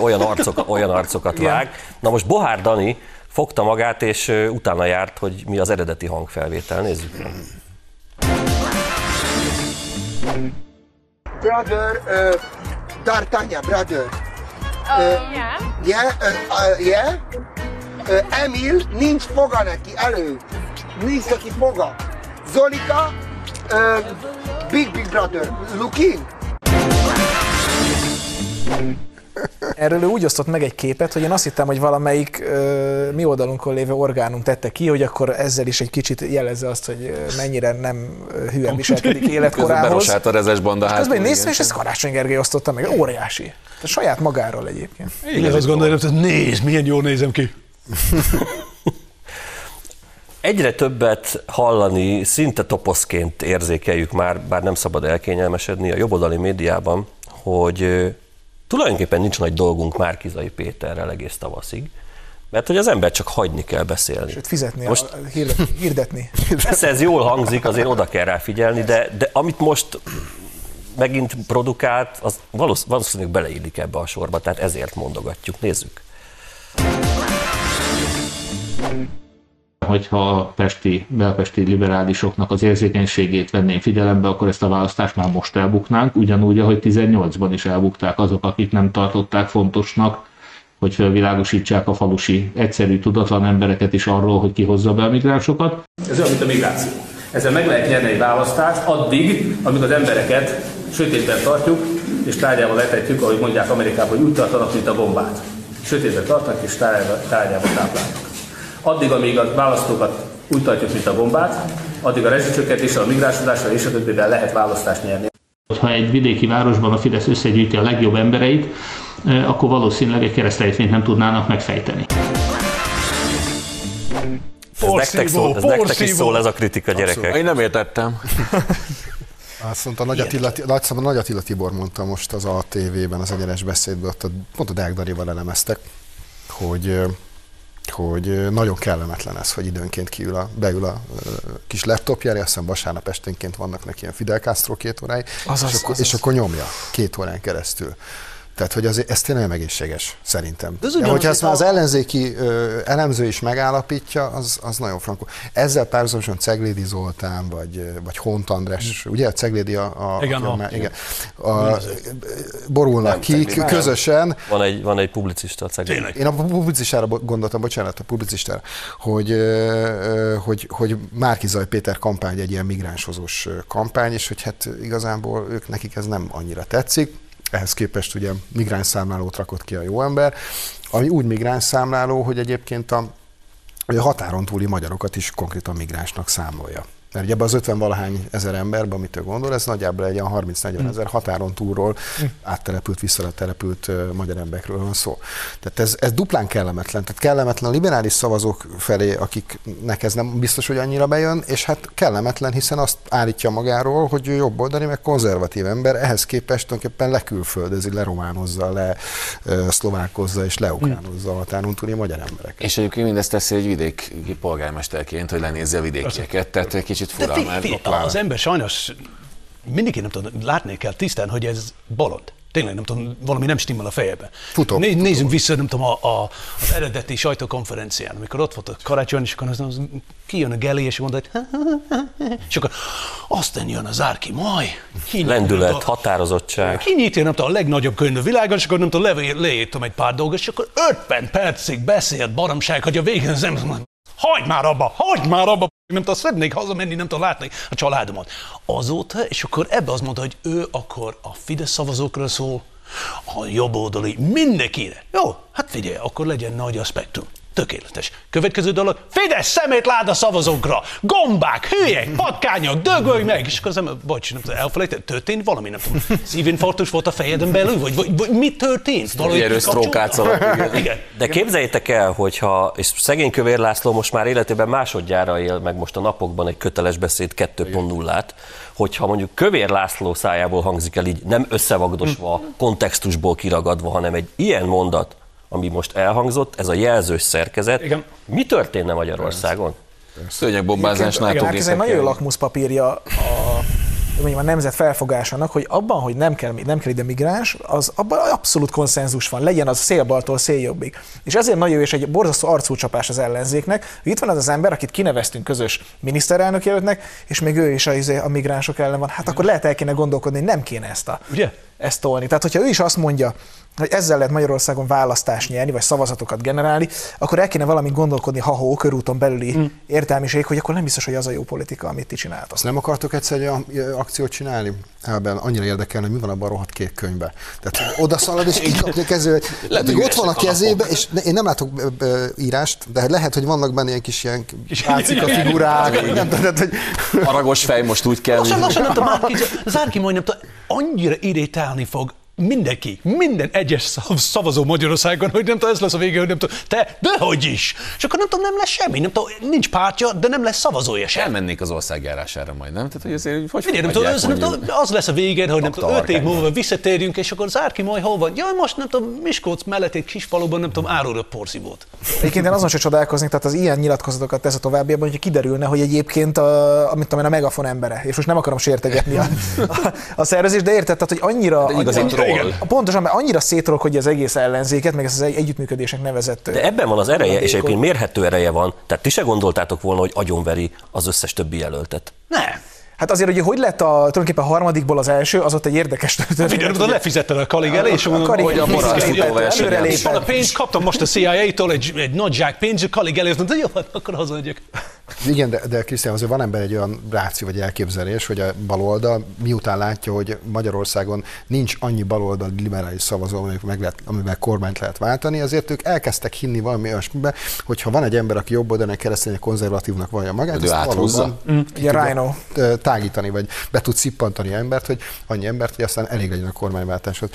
[SPEAKER 1] olyan, arcok, olyan arcokat vág. Na most Bohár Dani fogta magát, és utána járt, hogy mi az eredeti hangfelvétel. Nézzük meg.
[SPEAKER 6] brother, uh, D'Artagnan, brother.
[SPEAKER 7] Uh, yeah.
[SPEAKER 6] Yeah, uh, uh, yeah. Uh, Emil, nincs foga neki, elő. Nincs neki foga. Zolika, uh, big, big brother, looking.
[SPEAKER 3] Erről ő úgy osztott meg egy képet, hogy én azt hittem, hogy valamelyik ö, mi oldalunkon lévő orgánum tette ki, hogy akkor ezzel is egy kicsit jelezze azt, hogy mennyire nem hülyen viselkedik
[SPEAKER 4] Közben
[SPEAKER 3] életkorához.
[SPEAKER 4] berosált a rezes banda
[SPEAKER 3] Közben én
[SPEAKER 4] hátul,
[SPEAKER 3] néztem, és ezt Karácsony Gergely osztotta meg. Óriási. Tehát saját magáról egyébként.
[SPEAKER 5] Igen, azt gondolom, hogy nézd, milyen jól nézem ki. [laughs]
[SPEAKER 1] Egyre többet hallani, szinte toposzként érzékeljük már, bár nem szabad elkényelmesedni a jobboldali médiában, hogy tulajdonképpen nincs nagy dolgunk Márkizai Péterrel egész tavaszig, mert hogy az ember csak hagyni kell beszélni.
[SPEAKER 3] Sőt, fizetni,
[SPEAKER 1] Most-
[SPEAKER 3] a, hirdetni, hirdetni. [laughs]
[SPEAKER 1] Persze ez jól hangzik, azért oda kell rá figyelni, de, de amit most megint produkált, az valósz- valószínűleg beleillik ebbe a sorba, tehát ezért mondogatjuk. Nézzük.
[SPEAKER 8] Hogyha a pesti, belpesti liberálisoknak az érzékenységét venném figyelembe, akkor ezt a választást már most elbuknánk, ugyanúgy, ahogy 18-ban is elbukták azok, akik nem tartották fontosnak, hogy felvilágosítsák a falusi egyszerű, tudatlan embereket is arról, hogy kihozza be a migránsokat.
[SPEAKER 9] Ez olyan, mint a migráció. Ezzel meg lehet nyerni egy választást addig, amíg az embereket sötétben tartjuk, és tárgyával letetjük, ahogy mondják Amerikában, hogy úgy tartanak, mint a bombát. Sötétben tartanak, és tárgyával táplálnak. Addig, amíg a választókat úgy tartjuk, mint a bombát, addig a rezsicsökkentéssel, a migránsodással és a többivel lehet választást nyerni.
[SPEAKER 8] Ha egy vidéki városban a Fidesz összegyűjti a legjobb embereit, eh, akkor valószínűleg egy keresztrejtvényt nem tudnának megfejteni.
[SPEAKER 1] Ez nektek, szól, ez nektek is szól ez a kritika, gyerekek.
[SPEAKER 4] Én nem értettem. [laughs]
[SPEAKER 2] Azt mondta, Nagy Attila, Nagy, szóval Nagy Attila Tibor mondta most az ATV-ben, az egyenes beszédben, ott a, pont a Deák Darival elemeztek, hogy hogy nagyon kellemetlen ez, hogy időnként kiül a, beül a ö, kis laptopjára, azt hiszem vasárnap esténként vannak neki ilyen Fidel Castro két óráig,
[SPEAKER 3] Azaz,
[SPEAKER 2] és, akkor,
[SPEAKER 3] azaz.
[SPEAKER 2] és akkor nyomja két órán keresztül. Tehát, hogy az, ez tényleg egészséges, szerintem. De
[SPEAKER 5] ugyanaz,
[SPEAKER 2] hogyha ezt már az ellenzéki ö, elemző is megállapítja, az, az nagyon frankó. Ezzel párhuzamosan Ceglédi Zoltán, vagy, vagy Hont András, ugye? Ceglédi a... a
[SPEAKER 5] Igen,
[SPEAKER 2] a,
[SPEAKER 5] a-
[SPEAKER 2] igen. a borulnak ki
[SPEAKER 1] Ceglédi.
[SPEAKER 2] közösen,
[SPEAKER 1] Van egy, van egy publicista a cegléd.
[SPEAKER 5] Tényleg.
[SPEAKER 2] én a publicistára gondoltam, bocsánat, a publicistára, hogy, hogy, hogy Márkizaj Péter kampány egy ilyen migránshozós kampány, és hogy hát igazából ők nekik ez nem annyira tetszik. Ehhez képest ugye migráns számlálót rakott ki a jó ember, ami úgy migráns számláló, hogy egyébként a, a határon túli magyarokat is konkrétan migránsnak számolja. Mert ugye ebben az 50 valahány ezer emberben, amit ő gondol, ez nagyjából egy ilyen 30-40 ezer határon túlról áttelepült, visszatelepült ö, magyar emberekről van szó. Tehát ez, ez duplán kellemetlen. Tehát kellemetlen a liberális szavazók felé, akiknek ez nem biztos, hogy annyira bejön, és hát kellemetlen, hiszen azt állítja magáról, hogy ő jobboldali, meg konzervatív ember, ehhez képest tulajdonképpen lekülföldezi, lerománozza, le ö, szlovákozza és leukránozza a határon túli magyar embereket.
[SPEAKER 4] És egyébként mindezt teszi egy vidéki polgármesterként, hogy lenézze a vidékieket, tehát egy kicsit
[SPEAKER 5] De
[SPEAKER 4] fura,
[SPEAKER 5] fi,
[SPEAKER 4] mert
[SPEAKER 5] fi, az ember sajnos mindig nem tudom, látni kell tisztán, hogy ez bolond. Tényleg nem tudom, valami nem stimmel a fejebe.
[SPEAKER 2] Futok,
[SPEAKER 5] Né,
[SPEAKER 2] futok.
[SPEAKER 5] nézzünk vissza, nem tudom, a, a, az eredeti sajtókonferencián, amikor ott volt a karácsony, és akkor az, az, kijön a Geli, és mondta, hogy [laughs] és akkor aztán jön az árki, nem
[SPEAKER 1] Lendület,
[SPEAKER 5] tudom,
[SPEAKER 1] határozottság.
[SPEAKER 5] Kinyitja, nem tudom, a legnagyobb könyv a világon, és akkor nem tudom, levé- leírtam egy pár dolgot, és akkor 50 percig beszélt baromság, hogy a végén az ember hagyd már abba, hagyd már abba, nem tudom, szeretnék hazamenni, nem tudom látni a családomat. Azóta, és akkor ebbe azt mondta, hogy ő akkor a Fidesz szavazókra szól, a jobboldali, mindenkire. Jó, hát figyelj, akkor legyen nagy a spektrum. Tökéletes. Következő dolog, Fidesz szemétláda szavazókra, gombák, hülyek, patkányok, dögölj meg! És akkor az ember, bocs, nem tudom, elfelejtett, történt valami, nem tudom. [laughs] Szívinfarktus volt a fejeden belül, vagy, vagy, vagy mi történt? Valahogy
[SPEAKER 4] erős [laughs] igen.
[SPEAKER 5] igen.
[SPEAKER 1] De képzeljétek el, hogyha, és szegény Kövér László most már életében másodjára él meg most a napokban egy köteles beszéd 2.0-át, hogyha mondjuk Kövér László szájából hangzik el így, nem összevagdosva, kontextusból kiragadva, hanem egy ilyen mondat, ami most elhangzott, ez a jelzős szerkezet,
[SPEAKER 5] Igen.
[SPEAKER 1] mi történne Magyarországon?
[SPEAKER 4] Szőnyegbombázás NATO
[SPEAKER 3] hát ez egy nagyon lakmuszpapírja a, mondjam, a nemzet felfogásának, hogy abban, hogy nem kell, nem kell ide migráns, az abban abszolút konszenzus van, legyen az szélbaltól széljobbig. És ezért nagyon jó, és egy borzasztó arcúcsapás az ellenzéknek, hogy itt van az az ember, akit kineveztünk közös miniszterelnök jelöltnek, és még ő is a, izé, a migránsok ellen van. Hát akkor lehet el kéne gondolkodni, hogy nem kéne ezt a,
[SPEAKER 5] Ugye?
[SPEAKER 3] ezt tolni. Tehát, hogyha ő is azt mondja, hogy ezzel lehet Magyarországon választást nyerni, vagy szavazatokat generálni, akkor el kéne valamit gondolkodni, ha hó körúton belüli mm. értelmiség, hogy akkor nem biztos, hogy az a jó politika, amit ti csináltok.
[SPEAKER 2] Azt nem akartok egyszer egy akciót csinálni? Elben annyira érdekelne, hogy mi van abban a rohadt kék könyvbe. Tehát oda szalad, és [laughs] kikapni a hogy
[SPEAKER 4] Lehet, hogy
[SPEAKER 2] ott van a
[SPEAKER 4] a
[SPEAKER 2] kezébe, és ne- én nem látok írást, de lehet, hogy vannak benne ilyen kis ilyen [laughs] ácika [laughs] figurák, nem tehát, hogy
[SPEAKER 4] Aragos fej most úgy kell.
[SPEAKER 5] Lassan, lassan, nem tudom, Márki, Zárki majd nem tudom, annyira irritálni fog mindenki, minden egyes szav- szavazó Magyarországon, hogy nem tudom, ez lesz a vége, hogy nem tudom, te, dehogy is. És akkor nem tudom, nem lesz semmi, nem tudom, nincs pártja, de nem lesz szavazója sem.
[SPEAKER 4] Elmennék az ország járására majd, nem? Tehát, hogy azért, hogy
[SPEAKER 5] Figyelj, nem tudom, az, nem tudom, az lesz a végén, hogy nem tudom, öt év múlva visszatérjünk, és akkor Zárki majd hol van? Jaj, most nem tudom, Miskolc mellett egy kis faluban, nem tudom, áruló porszívót.
[SPEAKER 3] Egyébként én azon se csodálkoznék, tehát az ilyen nyilatkozatokat tesz a továbbiakban, hogyha kiderülne, hogy egyébként a, amit tudom én, a megafon embere, és most nem akarom sértegetni a, a, a szervezést, de érted, tehát, hogy annyira,
[SPEAKER 4] De igazi
[SPEAKER 3] annyira
[SPEAKER 4] troll.
[SPEAKER 3] pontosan, mert annyira szétrolkodja az egész ellenzéket, meg ezt az egy- együttműködésnek nevezett.
[SPEAKER 1] De ebben van az ereje, és
[SPEAKER 3] hulladékot.
[SPEAKER 1] egyébként mérhető ereje van. Tehát ti se gondoltátok volna, hogy agyonveri az összes többi jelöltet.
[SPEAKER 5] Nem.
[SPEAKER 3] Hát azért, hogy hogy lett a, tulajdonképpen a harmadikból az első, az ott egy érdekes [laughs] történet.
[SPEAKER 5] Figyelj, nem tudom, lefizetted a kalig elé, és
[SPEAKER 3] A
[SPEAKER 5] mondom,
[SPEAKER 4] hogy a
[SPEAKER 5] És van a
[SPEAKER 3] lépett.
[SPEAKER 5] pénz, kaptam most a CIA-tól egy, egy nagy zsák pénzt, a kalig elé, azt mondta, jó, hát akkor hazamegyek.
[SPEAKER 2] Igen, de, de Krisztián, azért van ember egy olyan ráció vagy elképzelés, hogy a baloldal miután látja, hogy Magyarországon nincs annyi baloldal liberális szavazó, amivel, meg lehet, amivel kormányt lehet váltani, azért ők elkezdtek hinni valami olyasmibe, hogy ha van egy ember, aki jobb oldalon keresztény konzervatívnak vallja magát, ezt
[SPEAKER 4] áthúzza?
[SPEAKER 2] valóban
[SPEAKER 3] Rhino.
[SPEAKER 2] ö, tágítani, vagy be tud szippantani embert, hogy annyi embert, hogy aztán elég legyen a kormányváltáshoz.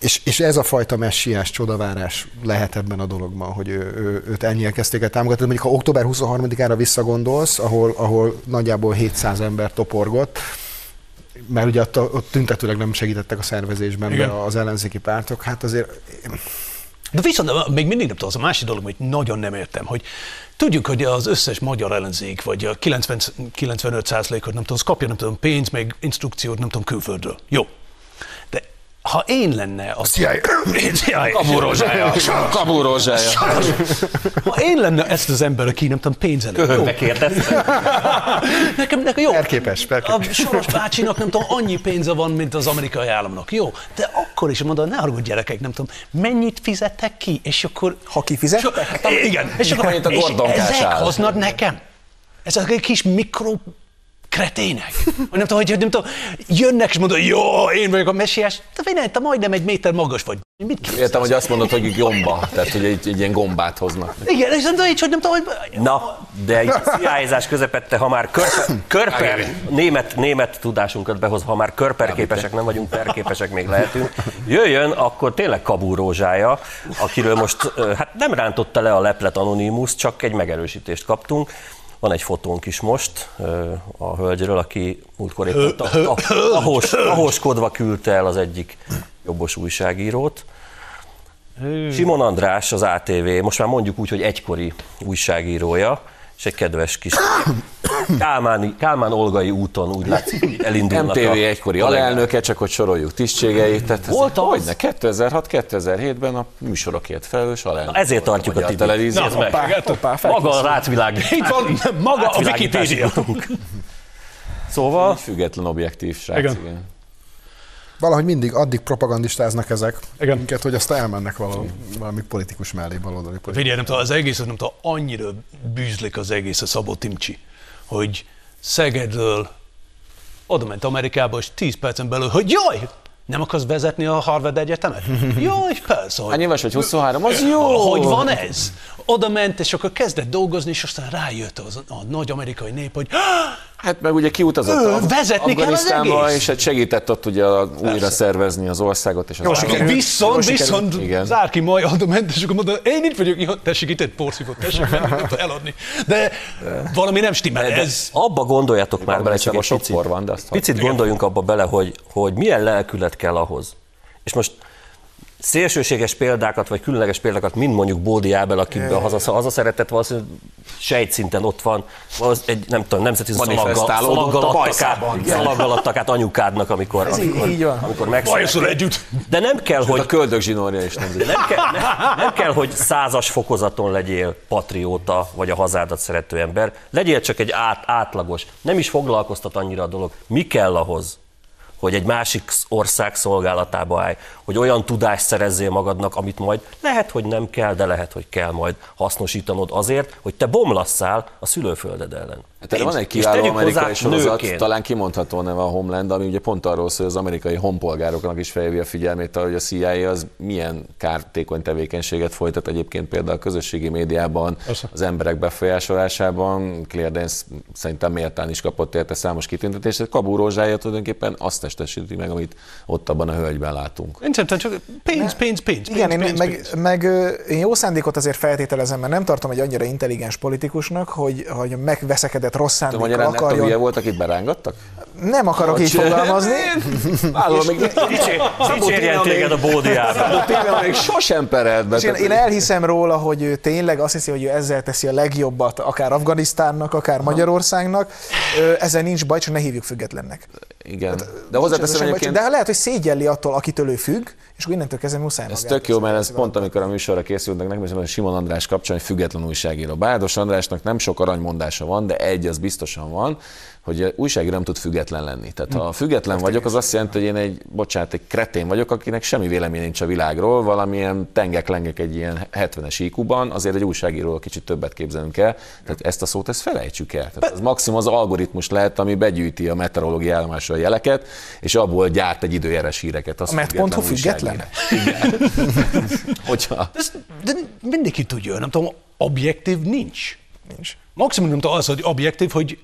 [SPEAKER 2] És, és ez a fajta messiás csodavárás lehet ebben a dologban, hogy ő, ő, őt ennyien kezdték el támogatni. Mondjuk, ha október 23-ára visszagondolsz, ahol, ahol nagyjából 700 ember toporgott, mert ugye ott, ott tüntetőleg nem segítettek a szervezésben
[SPEAKER 5] Igen.
[SPEAKER 2] az ellenzéki pártok, hát azért
[SPEAKER 5] De viszont még mindig nem tudom, az a másik dolog, hogy nagyon nem értem, hogy tudjuk, hogy az összes magyar ellenzék, vagy a 90, 95 százalékot, nem tudom, az kapja, nem tudom, pénzt, meg instrukciót, nem tudom, külföldről. Jó. Ha én lenne a CIA, CIA
[SPEAKER 4] Kabu rózsája. Kabu rózsája.
[SPEAKER 5] ha én lenne ezt az ember, aki nem tudom, pénzelő.
[SPEAKER 1] Megkérdezte? [laughs]
[SPEAKER 5] Nekem, nekem jó.
[SPEAKER 2] Perképes, perképes.
[SPEAKER 5] A Soros bácsinak nem tudom, annyi pénze van, mint az amerikai államnak. Jó, de akkor is mondom, ne haragudj gyerekek, nem tudom, mennyit fizettek ki, és akkor...
[SPEAKER 3] Ha kifizettek?
[SPEAKER 5] So, igen, és akkor
[SPEAKER 4] mint a
[SPEAKER 5] és
[SPEAKER 4] Gordon
[SPEAKER 5] ezek
[SPEAKER 4] Kásál.
[SPEAKER 5] hoznak nekem. Ezek egy kis mikro kretének. Vagy nem tudom, hogy nem tudom, jönnek és mondod, jó, én vagyok a messiás, te nem, te majdnem egy méter magas vagy. Mit képzelsz?
[SPEAKER 4] Értem, hogy azt mondod, hogy gomba, tehát hogy egy, egy ilyen gombát hoznak.
[SPEAKER 5] Igen, és nem tudom, így, hogy nem tudom, hogy...
[SPEAKER 1] Na, de egy CIA-zás közepette, ha már körper, körper német, német tudásunkat behoz, ha már körperképesek nem vagyunk, perképesek még lehetünk, jöjjön, akkor tényleg Kabú Rózsája, akiről most hát nem rántotta le a leplet Anonymous, csak egy megerősítést kaptunk. Van egy fotónk is most a hölgyről, aki múltkor éppen a, a, ahos, ahoskodva küldte el az egyik jobbos újságírót. Simon András, az ATV, most már mondjuk úgy, hogy egykori újságírója, és egy kedves kis Kálmáni, Kálmán Olgai úton úgy látszik, hogy elindulnak
[SPEAKER 4] MTV
[SPEAKER 1] a
[SPEAKER 4] egykori alelnöke, csak hogy soroljuk tisztségeit. Tehát ez
[SPEAKER 1] Volt az?
[SPEAKER 4] Hogyne, 2006-2007-ben a műsorokért felelős alelnök.
[SPEAKER 1] Na, ezért tartjuk a
[SPEAKER 4] magyar
[SPEAKER 1] titeket.
[SPEAKER 4] televízió.
[SPEAKER 1] Nézd meg.
[SPEAKER 3] Hoppá,
[SPEAKER 1] Maga a rátvilág.
[SPEAKER 5] Itt van maga a Wikipédia.
[SPEAKER 1] Szóval
[SPEAKER 4] Független objektív srác,
[SPEAKER 5] Igen.
[SPEAKER 4] igen.
[SPEAKER 2] Valahogy mindig addig propagandistáznak ezek
[SPEAKER 5] Igen.
[SPEAKER 2] minket, hogy azt elmennek valami, valami politikus mellé, baloldali politikus.
[SPEAKER 5] Figyelj, nem tudom, az egész, nem tudom, annyira bűzlik az egész a Szabó Timcsi, hogy Szegedről oda ment Amerikába, és 10 percen belül, hogy jaj, nem akarsz vezetni a Harvard Egyetemet? [laughs] Jaj, persze, hogy
[SPEAKER 4] Hány éves vagy? 23? Az jó!
[SPEAKER 5] Hogy van ez? Oda ment, és akkor kezdett dolgozni, és aztán rájött az, a nagy amerikai nép, hogy
[SPEAKER 4] Hát meg ugye kiutazott
[SPEAKER 5] Ő,
[SPEAKER 4] Af-
[SPEAKER 5] vezetni kell az egész.
[SPEAKER 4] és hát segített ott ugye a- újra szervezni az országot. És az
[SPEAKER 3] Jó, sikerült.
[SPEAKER 5] viszont,
[SPEAKER 3] sikerült.
[SPEAKER 5] viszont
[SPEAKER 4] Igen.
[SPEAKER 5] Zárki majd oda ment, és akkor mondta, én itt vagyok, tessék, itt egy porszívót, tessék, eladni. De valami nem stimmel, ez...
[SPEAKER 1] abba gondoljatok már bele, csak egy picit,
[SPEAKER 4] van, de azt
[SPEAKER 1] picit gondoljunk abba bele, hogy, hogy milyen lelkület kell ahhoz. És most szélsőséges példákat, vagy különleges példákat, mind mondjuk Bódi Ábel, akiben a haza, hazaszeretet valószínűleg sejtszinten ott van, az egy nem tudom, nemzeti szalaggal,
[SPEAKER 4] a
[SPEAKER 1] adtak át, szalaggal adtak át anyukádnak, amikor,
[SPEAKER 3] Ez
[SPEAKER 1] amikor,
[SPEAKER 3] így van.
[SPEAKER 1] amikor
[SPEAKER 5] Bajoszul
[SPEAKER 1] megszületett.
[SPEAKER 5] együtt.
[SPEAKER 1] De nem kell,
[SPEAKER 4] A
[SPEAKER 1] hogy
[SPEAKER 4] köldök zsinórja is nem
[SPEAKER 1] nem kell, nem, nem kell, hogy százas fokozaton legyél patrióta, vagy a hazádat szerető ember. Legyél csak egy át, átlagos. Nem is foglalkoztat annyira a dolog. Mi kell ahhoz, hogy egy másik ország szolgálatába állj, hogy olyan tudást szerezzél magadnak, amit majd lehet, hogy nem kell, de lehet, hogy kell majd hasznosítanod azért, hogy te bomlasszál a szülőfölded ellen.
[SPEAKER 4] Hát erre van egy kiváló amerikai sorozat,
[SPEAKER 1] nőként.
[SPEAKER 4] talán kimondható neve a Homeland, ami ugye pont arról szól, hogy az amerikai honpolgároknak is felhívja a figyelmét arra, hogy a CIA az milyen kártékony tevékenységet folytat egyébként például a közösségi médiában, az emberek befolyásolásában. Claire Dance szerintem méltán is kapott érte számos kitüntetést. Tehát Kabú Rózsája tulajdonképpen azt testesíti meg, amit ott abban a hölgyben látunk.
[SPEAKER 5] Én szerintem csak pénz, pénz, pénz,
[SPEAKER 3] Igen,
[SPEAKER 5] pénz,
[SPEAKER 3] én,
[SPEAKER 5] pénz,
[SPEAKER 3] meg,
[SPEAKER 5] pénz.
[SPEAKER 3] meg én jó szándékot azért feltételezem, mert nem tartom egy annyira intelligens politikusnak, hogy, hogy megveszekedett rossz szándékkal
[SPEAKER 4] Renátó hülye
[SPEAKER 3] akarjon.
[SPEAKER 4] volt, akit berángattak?
[SPEAKER 3] Nem akarok így fogalmazni. [laughs]
[SPEAKER 4] Vállalom, még
[SPEAKER 1] Dicsérjen téged a Bódi Ábel.
[SPEAKER 4] Tényleg még [laughs] sosem perelt be.
[SPEAKER 3] Én, én elhiszem róla, hogy ő tényleg azt hiszi, hogy ő ezzel teszi a legjobbat, akár Afganisztánnak, akár Magyarországnak. Ezzel nincs baj, csak ne hívjuk függetlennek.
[SPEAKER 4] Igen. De hozzáteszem
[SPEAKER 3] baj,
[SPEAKER 4] egyébként,
[SPEAKER 3] De lehet, hogy szégyelli attól, akitől ő függ, és akkor innentől kezdve muszáj
[SPEAKER 4] Ez tök jó, mert ez pont amikor a műsorra nekem mondom, hogy Simon András kapcsán egy független újságíró. Bádos Andrásnak nem sok aranymondása van, de egy az biztosan van, hogy újságíró nem tud független lenni. Tehát ha független vagyok, az azt jelenti, hogy én egy, bocsánat, egy kretén vagyok, akinek semmi vélemény nincs a világról, valamilyen tengek-lengek egy ilyen 70-es IQ-ban, azért egy újságíróval kicsit többet képzelünk el. Tehát ezt a szót ezt felejtsük el. Tehát az maximum az algoritmus lehet, ami begyűjti a meteorológiai állomásra a jeleket, és abból gyárt egy időjárás híreket. Az
[SPEAKER 3] A met.hu
[SPEAKER 4] független
[SPEAKER 3] független?
[SPEAKER 4] újságíró. [laughs] Hogyha
[SPEAKER 5] de mindenki tudja, nem tudom, objektív nincs.
[SPEAKER 3] Nincs.
[SPEAKER 5] Maximum nem tudom az, hogy objektív, hogy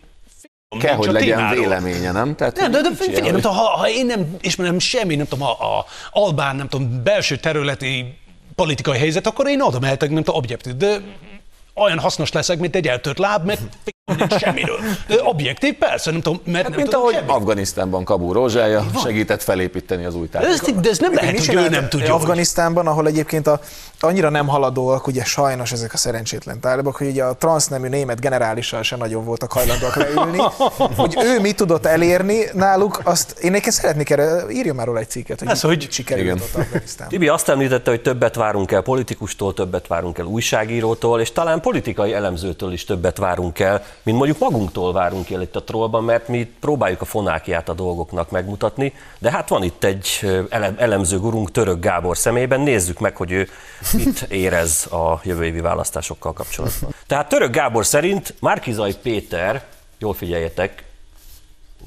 [SPEAKER 4] kell, hogy legyen
[SPEAKER 5] témáról.
[SPEAKER 4] véleménye, nem? Tehát,
[SPEAKER 5] Nem, de, de figyelj, nem tudom, ha, ha én nem ismerem semmi, nem tudom, a, a Albán, nem tudom, belső területi politikai helyzet, akkor én oda mehetek, nem tudom, objektív, de olyan hasznos leszek, mint egy eltört láb, mert nincs semmiről. De objektív, persze, nem tudom, mert
[SPEAKER 4] Hát,
[SPEAKER 5] nem
[SPEAKER 4] mint
[SPEAKER 5] tudom
[SPEAKER 4] ahogy
[SPEAKER 5] semmi.
[SPEAKER 4] Afganisztánban Kabul Rózsája segített felépíteni az új
[SPEAKER 5] De
[SPEAKER 4] társadalmat.
[SPEAKER 5] de ez nem lehet, hogy ő nem tudja.
[SPEAKER 3] Afganisztánban, ahol egyébként a, annyira nem haladóak, ugye sajnos ezek a szerencsétlen tálibok, hogy ugye a transznemű német generálissal se nagyon voltak hajlandóak leülni, hogy ő mit tudott elérni náluk, azt én nekem szeretnék erre, írja már róla egy cikket, hogy,
[SPEAKER 5] Ez, hogy-
[SPEAKER 3] sikerült
[SPEAKER 4] Igen.
[SPEAKER 3] ott Afganisztánban.
[SPEAKER 1] Tibi azt említette, hogy többet várunk el politikustól, többet várunk el újságírótól, és talán politikai elemzőtől is többet várunk el, mint mondjuk magunktól várunk el itt a trollban, mert mi próbáljuk a fonákiát a dolgoknak megmutatni, de hát van itt egy ele- elemző gurunk Török Gábor személyében, nézzük meg, hogy ő mit érez a jövő évi választásokkal kapcsolatban. Tehát Török Gábor szerint Márkizai Péter, jól figyeljetek,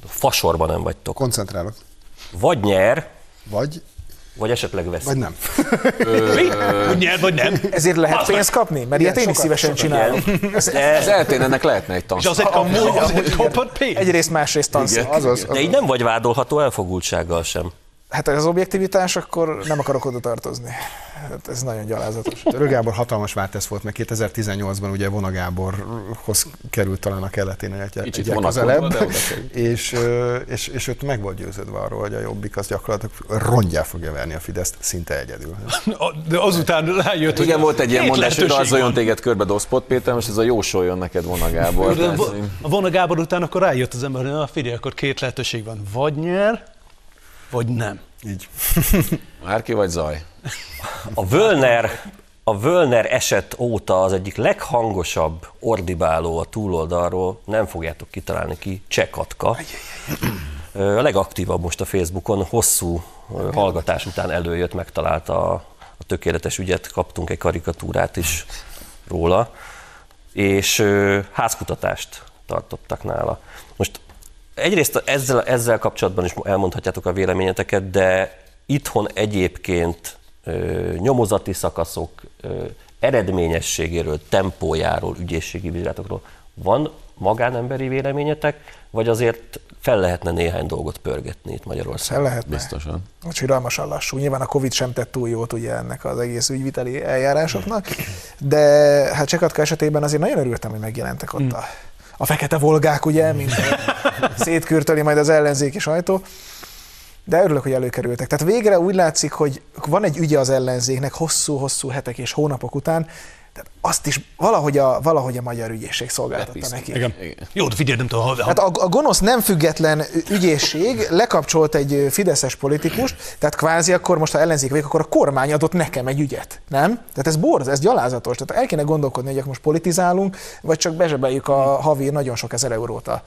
[SPEAKER 1] fasorban nem vagytok.
[SPEAKER 2] Koncentrálok.
[SPEAKER 1] Vagy nyer,
[SPEAKER 2] Vagy,
[SPEAKER 1] vagy esetleg vesz.
[SPEAKER 2] vagy nem.
[SPEAKER 5] Mi? Hogy [laughs] nyer, vagy nem?
[SPEAKER 3] Ezért lehet pénzt kapni? Mert ilyet én is szívesen
[SPEAKER 2] sokat
[SPEAKER 3] csinálom. [laughs]
[SPEAKER 4] Ez
[SPEAKER 1] De,
[SPEAKER 4] eltérnek lehetne egy
[SPEAKER 5] És
[SPEAKER 4] tanszó. [laughs]
[SPEAKER 5] azért kap, azért kaphat pénzt?
[SPEAKER 3] Egyrészt, másrészt tanszék.
[SPEAKER 1] De így nem vagy vádolható elfogultsággal sem.
[SPEAKER 3] Hát ez az objektivitás, akkor nem akarok oda tartozni. Hát ez nagyon gyalázatos.
[SPEAKER 2] Törő Gábor hatalmas váltás volt, mert 2018-ban ugye Vona Gáborhoz került talán a keletén egy,
[SPEAKER 4] Kicsit
[SPEAKER 2] egy közelebb, és, és, és őt meg volt győződve arról, hogy a Jobbik az gyakorlatilag rongyá fogja verni a Fideszt szinte egyedül.
[SPEAKER 5] De azután rájött, hogy
[SPEAKER 4] Igen, volt egy ilyen mondás, hogy
[SPEAKER 5] lehetőség
[SPEAKER 4] rajzoljon téged körbe Doszpot Péter, most ez a jósoljon neked Vona Gábor.
[SPEAKER 5] A Vona Gábor után akkor rájött az ember, hogy na, figyelj, akkor két lehetőség van. Vagy nyer, vagy nem.
[SPEAKER 2] Így. [laughs]
[SPEAKER 4] Márki vagy Zaj?
[SPEAKER 1] A Völner, a Völner eset óta az egyik leghangosabb ordibáló a túloldalról, nem fogjátok kitalálni ki, Csekatka. A legaktívabb most a Facebookon, hosszú hallgatás után előjött, megtalálta a, a tökéletes ügyet, kaptunk egy karikatúrát is róla, és házkutatást tartottak nála. Most egyrészt ezzel, ezzel kapcsolatban is elmondhatjátok a véleményeteket, de itthon egyébként ö, nyomozati szakaszok ö, eredményességéről, tempójáról, ügyészségi vizsgálatokról van magánemberi véleményetek, vagy azért fel lehetne néhány dolgot pörgetni itt Magyarországon?
[SPEAKER 3] El lehetne.
[SPEAKER 4] Biztosan.
[SPEAKER 3] Most iralmasan lassú. Nyilván a Covid sem tett túl jót ugye ennek az egész ügyviteli eljárásoknak, de hát Csekatka esetében azért nagyon örültem, hogy megjelentek ott a, a fekete volgák, ugye, mint szétkürtöli majd az ellenzéki sajtó. De örülök, hogy előkerültek. Tehát végre úgy látszik, hogy van egy ügye az ellenzéknek hosszú-hosszú hetek és hónapok után, tehát azt is valahogy a, valahogy a magyar ügyészség szolgáltatta
[SPEAKER 4] Lepiszti.
[SPEAKER 3] neki.
[SPEAKER 5] Igen.
[SPEAKER 4] Igen.
[SPEAKER 5] Jó, de figyelj, nem tudom, ha,
[SPEAKER 3] Hát a, a gonosz nem független ügyészség lekapcsolt egy fideszes politikust, tehát kvázi akkor most, ha ellenzék vagyok, akkor a kormány adott nekem egy ügyet, nem? Tehát ez borz, ez gyalázatos. Tehát el kéne gondolkodni, hogy akkor most politizálunk, vagy csak bezsebeljük a havi nagyon sok ezer eurót a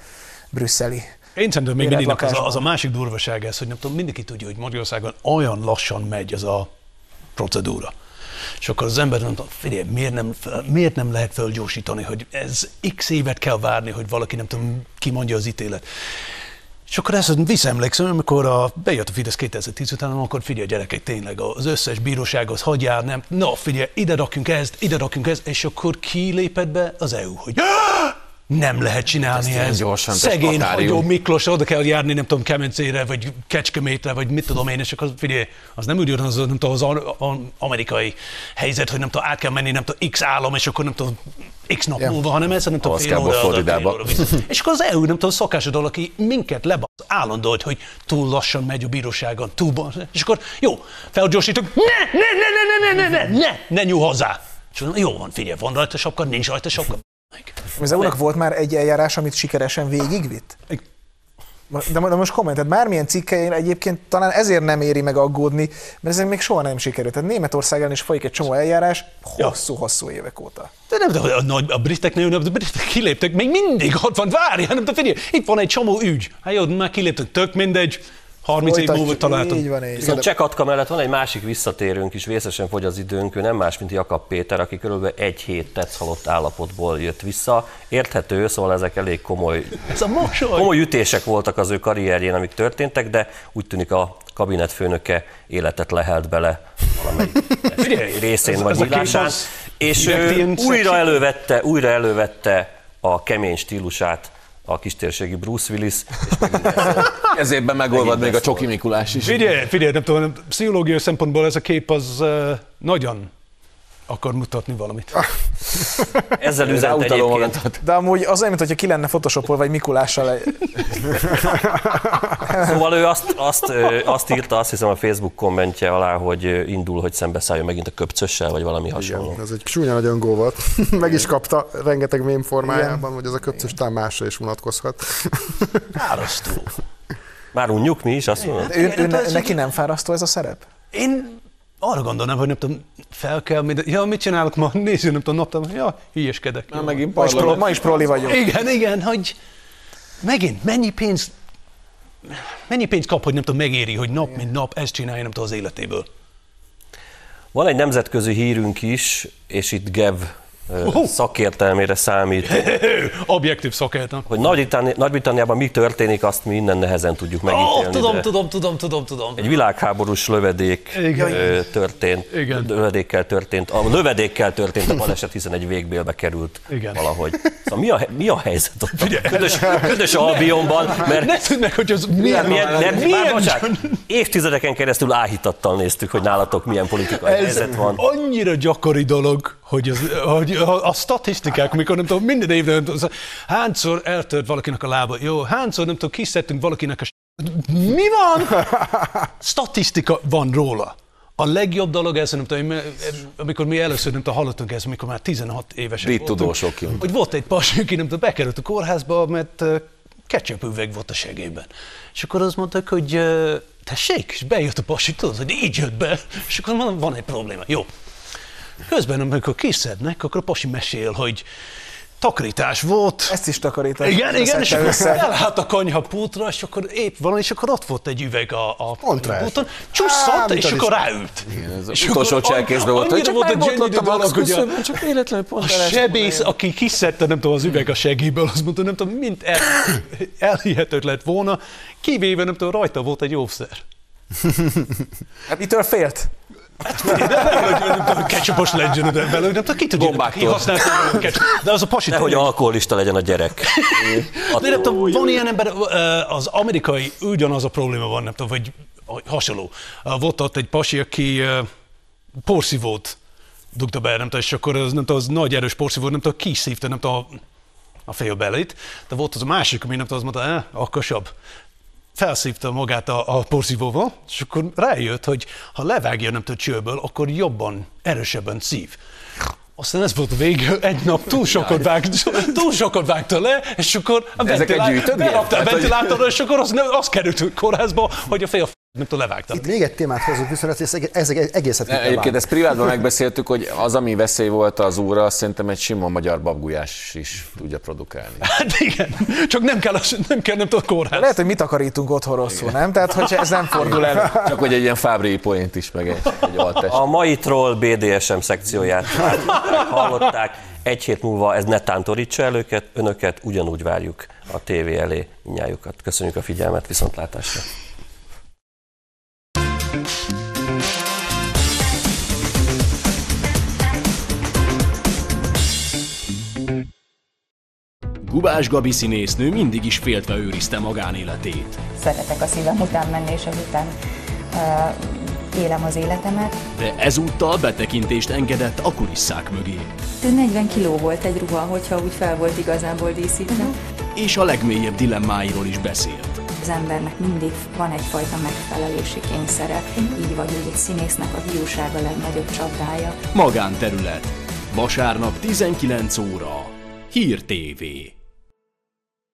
[SPEAKER 3] brüsszeli.
[SPEAKER 5] Én szerintem még mindig az a, az a másik durvaság ez, hogy nem tudom, mindenki tudja, hogy Magyarországon olyan lassan megy ez a procedúra. És akkor az ember tudom, figyelj, miért nem, miért nem lehet fölgyorsítani, hogy ez x évet kell várni, hogy valaki nem tudom, kimondja az ítélet. És akkor ezt visszaemlékszem, amikor a, bejött a Fidesz 2010 után, akkor figyelj gyerekek, tényleg az összes bíróság az nem, na figyelj, ide rakjunk ezt, ide rakjunk ezt, és akkor ki lépett be az EU, hogy nem lehet csinálni ezt.
[SPEAKER 4] gyorsan, ez
[SPEAKER 5] Szegény
[SPEAKER 4] határium.
[SPEAKER 5] hagyó Miklós, oda kell járni, nem tudom, Kemencére, vagy Kecskemétre, vagy mit tudom én, és akkor figyelj, az nem úgy az, nem tudom, az a- a- amerikai helyzet, hogy nem tudom, át kell menni, nem tudom, x állam, és akkor nem tudom, x nap
[SPEAKER 3] Ja.
[SPEAKER 5] múlva, hanem ez, nem tudom, fél óra. És akkor az EU, nem tudom, szokásodól, aki minket lebasz állandó, hogy, túl lassan megy a bíróságon, túl És akkor jó, felgyorsítok, ne, ne, ne, ne, ne, ne, ne, ne, ne nyúl hozzá. És mondom, jó van, figyelj, van rajta sapka, nincs rajta sapka.
[SPEAKER 3] Az EU-nak volt már egy eljárás, amit sikeresen végigvitt? De, de most kommented, bármilyen cikkein egyébként talán ezért nem éri meg aggódni, mert ezek még soha nem sikerült. Tehát Németország ellen is folyik egy csomó eljárás hosszú-hosszú évek óta.
[SPEAKER 5] De nem tudom, a, nagy- a briteknél, nem, a britek kiléptek, még mindig ott van, várjál, nem tudom, figyelj, itt van egy csomó ügy. Hát jó, már kiléptek, tök mindegy, 30 év múlva találtam.
[SPEAKER 3] Így van, így
[SPEAKER 1] Viszont. Csekatka mellett van egy másik visszatérőnk is, vészesen fogy az időnk, ő nem más, mint Jakab Péter, aki körülbelül egy hét tetszhalott állapotból jött vissza. Érthető, szóval ezek elég komoly,
[SPEAKER 5] Ez a mosoly.
[SPEAKER 1] komoly ütések voltak az ő karrierjén, amik történtek, de úgy tűnik a kabinetfőnöke életet lehelt bele valamelyik részén
[SPEAKER 5] ez-
[SPEAKER 1] vagy nyílásán, és ő újra elővette, újra elővette a kemény stílusát a kistérségi Bruce Willis, és megint ezt-
[SPEAKER 4] Ezében megolvad még a Csoki Mikulás is.
[SPEAKER 5] Figyelj, figyelj, nem tudom, pszichológiai szempontból ez a kép az nagyon akar mutatni valamit. [laughs]
[SPEAKER 1] ezzel üzent egyébként.
[SPEAKER 3] De amúgy az olyan, mintha ki lenne photoshopol, vagy Mikulással. [laughs]
[SPEAKER 1] Szóval ő azt, azt, azt írta, azt hiszem a Facebook kommentje alá, hogy indul, hogy szembeszálljon megint a köpcössel, vagy valami hasonló.
[SPEAKER 2] Igen, ez egy csúnya nagy öngó volt. [laughs] Meg is kapta rengeteg mém formájában, hogy ez a köpcös talán másra is vonatkozhat.
[SPEAKER 5] Árasztó.
[SPEAKER 1] Már unjuk mi is, azt mondod?
[SPEAKER 3] Ő, ő, ne, neki nem fárasztó ez a szerep?
[SPEAKER 5] Én arra gondolnám, hogy nem tudom, fel kell, minden, ja, mit csinálok ma, [laughs] nézzük, nem tudom, naptam, ja, hülyeskedek.
[SPEAKER 4] Már megint
[SPEAKER 3] Ma is, pro, ma is proli vagyok.
[SPEAKER 5] Igen, igen, hogy megint mennyi pénz, mennyi pénzt kap, hogy nem tudom, megéri, hogy nap mint nap ezt csinálja, nem tudom, az életéből.
[SPEAKER 1] Van egy nemzetközi hírünk is, és itt Gev ö, szakértelmére számít. [laughs]
[SPEAKER 5] Objektív szakértem.
[SPEAKER 1] Hogy Nagy-Britanni- Nagy-Britanniában mi történik, azt mi innen nehezen tudjuk megítélni.
[SPEAKER 5] tudom,
[SPEAKER 1] de
[SPEAKER 5] tudom, tudom, tudom, tudom.
[SPEAKER 1] Egy világháborús lövedék
[SPEAKER 5] Igen.
[SPEAKER 1] történt,
[SPEAKER 5] Igen.
[SPEAKER 1] lövedékkel történt, a lövedékkel történt a baleset, hiszen egy végbélbe került
[SPEAKER 5] Igen.
[SPEAKER 1] valahogy. Szóval mi a, mi a helyzet ott a ködös, ködös Albionban, mert
[SPEAKER 5] Ne tudd meg, hogy az milyen,
[SPEAKER 1] milyen, mert,
[SPEAKER 5] milyen
[SPEAKER 1] milyen bocsánat, évtizedeken keresztül áhítattal néztük, hogy nálatok milyen politikai
[SPEAKER 5] Ez
[SPEAKER 1] helyzet van.
[SPEAKER 5] annyira gyakori dolog, hogy, az, hogy a, a statisztikák, amikor nem tudom, minden évben nem tudom, hányszor eltört valakinek a lába, jó, hányszor nem tudom, kiszedtünk valakinek a s- Mi van? Statisztika van róla. A legjobb dolog ez, nem tudom, amikor mi először nem tudom, hallottunk ezt, amikor már 16 évesek
[SPEAKER 4] Brit
[SPEAKER 5] voltunk,
[SPEAKER 4] tudósok jön.
[SPEAKER 5] hogy volt egy pasi, aki nem tudom, bekerült a kórházba, mert ketchup üveg volt a segében. És akkor azt mondták, hogy tessék, és bejött a pasi, tudod, hogy így jött be, és akkor mondom, van egy probléma. Jó. Közben, amikor kiszednek, akkor a pasi mesél, hogy takarítás volt.
[SPEAKER 3] Ezt is takarítás.
[SPEAKER 5] Igen, igen, és akkor
[SPEAKER 3] össze.
[SPEAKER 5] elállt a konyha pultra, és akkor épp van, és akkor ott volt egy üveg a, a pulton,
[SPEAKER 2] Á, mit
[SPEAKER 5] és akkor ráült.
[SPEAKER 4] Ez
[SPEAKER 5] És
[SPEAKER 4] az utolsó cselkészben volt, hogy
[SPEAKER 5] annyira
[SPEAKER 4] csak
[SPEAKER 5] volt egy gyönyörű dolog, hogy a,
[SPEAKER 4] csak véletlenül pont
[SPEAKER 5] a sebész, aki kiszedte, nem tudom, az üveg a segéből, azt mondta, nem tudom, mint el, [coughs] elhihetőt lett volna, kivéve, nem tudom, rajta volt egy óvszer.
[SPEAKER 3] Mitől félt?
[SPEAKER 5] Nem [laughs] tudom, ketchupos legyen belőle, nem tudom, ki tudja, ki
[SPEAKER 4] Gombáktól.
[SPEAKER 5] használta a ketchup. De az a pasi
[SPEAKER 1] Nehogy alkoholista legyen a gyerek. [laughs]
[SPEAKER 5] De nem tudom, van ilyen ember, az amerikai ugyanaz a probléma van, nem tudom, vagy hasonló. Volt ott egy pasi, aki porszívót dugta be, nem tudom, és akkor az, nem tudom, az nagy erős porszívót, nem tudom, kiszívta, nem tudom, a, félbelét, de volt az a másik, ami nem tudom, azt mondta, eh, akasabb. Felszívta magát a, a porszívóval, és akkor rájött, hogy ha levágja, nem tudom, csőből, akkor jobban, erősebben szív. Aztán ez volt a vége, egy nap túl sokat, vágt, túl sokat vágta le, és akkor a
[SPEAKER 4] ezeket
[SPEAKER 5] ventilá-
[SPEAKER 4] gyűjtöd,
[SPEAKER 5] berakta a ventilátorra, és akkor az, az került kórházba, hogy a fél nem tudom, levágta.
[SPEAKER 2] Itt még egy témát hozunk viszont, ez, ez egészet ki kell
[SPEAKER 4] Egyébként ezt privátban megbeszéltük, hogy az, ami veszély volt az úra, azt szerintem egy sima magyar babgulyás is tudja produkálni.
[SPEAKER 5] Hát igen, csak nem kell, az- nem kell, nem kórház.
[SPEAKER 3] Lehet, hogy mi takarítunk otthon rosszul, nem? Tehát, hogyha ez nem fordul elő.
[SPEAKER 4] Csak hogy egy ilyen fábri poént is, meg egy, egy altest.
[SPEAKER 1] A mai troll BDSM szekcióját hallották. Egy hét múlva ez ne tántorítsa el őket, önöket, ugyanúgy várjuk a tévé elé minnyájukat. Köszönjük a figyelmet, viszontlátásra!
[SPEAKER 10] Gubás Gabi színésznő mindig is féltve őrizte magánéletét.
[SPEAKER 7] Szeretek a szívem után menni, és ezután uh, élem az életemet.
[SPEAKER 10] De ezúttal betekintést engedett a kulisszák mögé.
[SPEAKER 7] 40 kiló volt egy ruha, hogyha úgy fel volt igazából díszítve.
[SPEAKER 10] És a legmélyebb dilemmáiról is beszélt.
[SPEAKER 7] Az embernek mindig van egyfajta megfelelési kényszere, így vagy úgy egy színésznek a hiúság a legnagyobb csapdája.
[SPEAKER 10] Magánterület. Vasárnap 19 óra. Hír TV.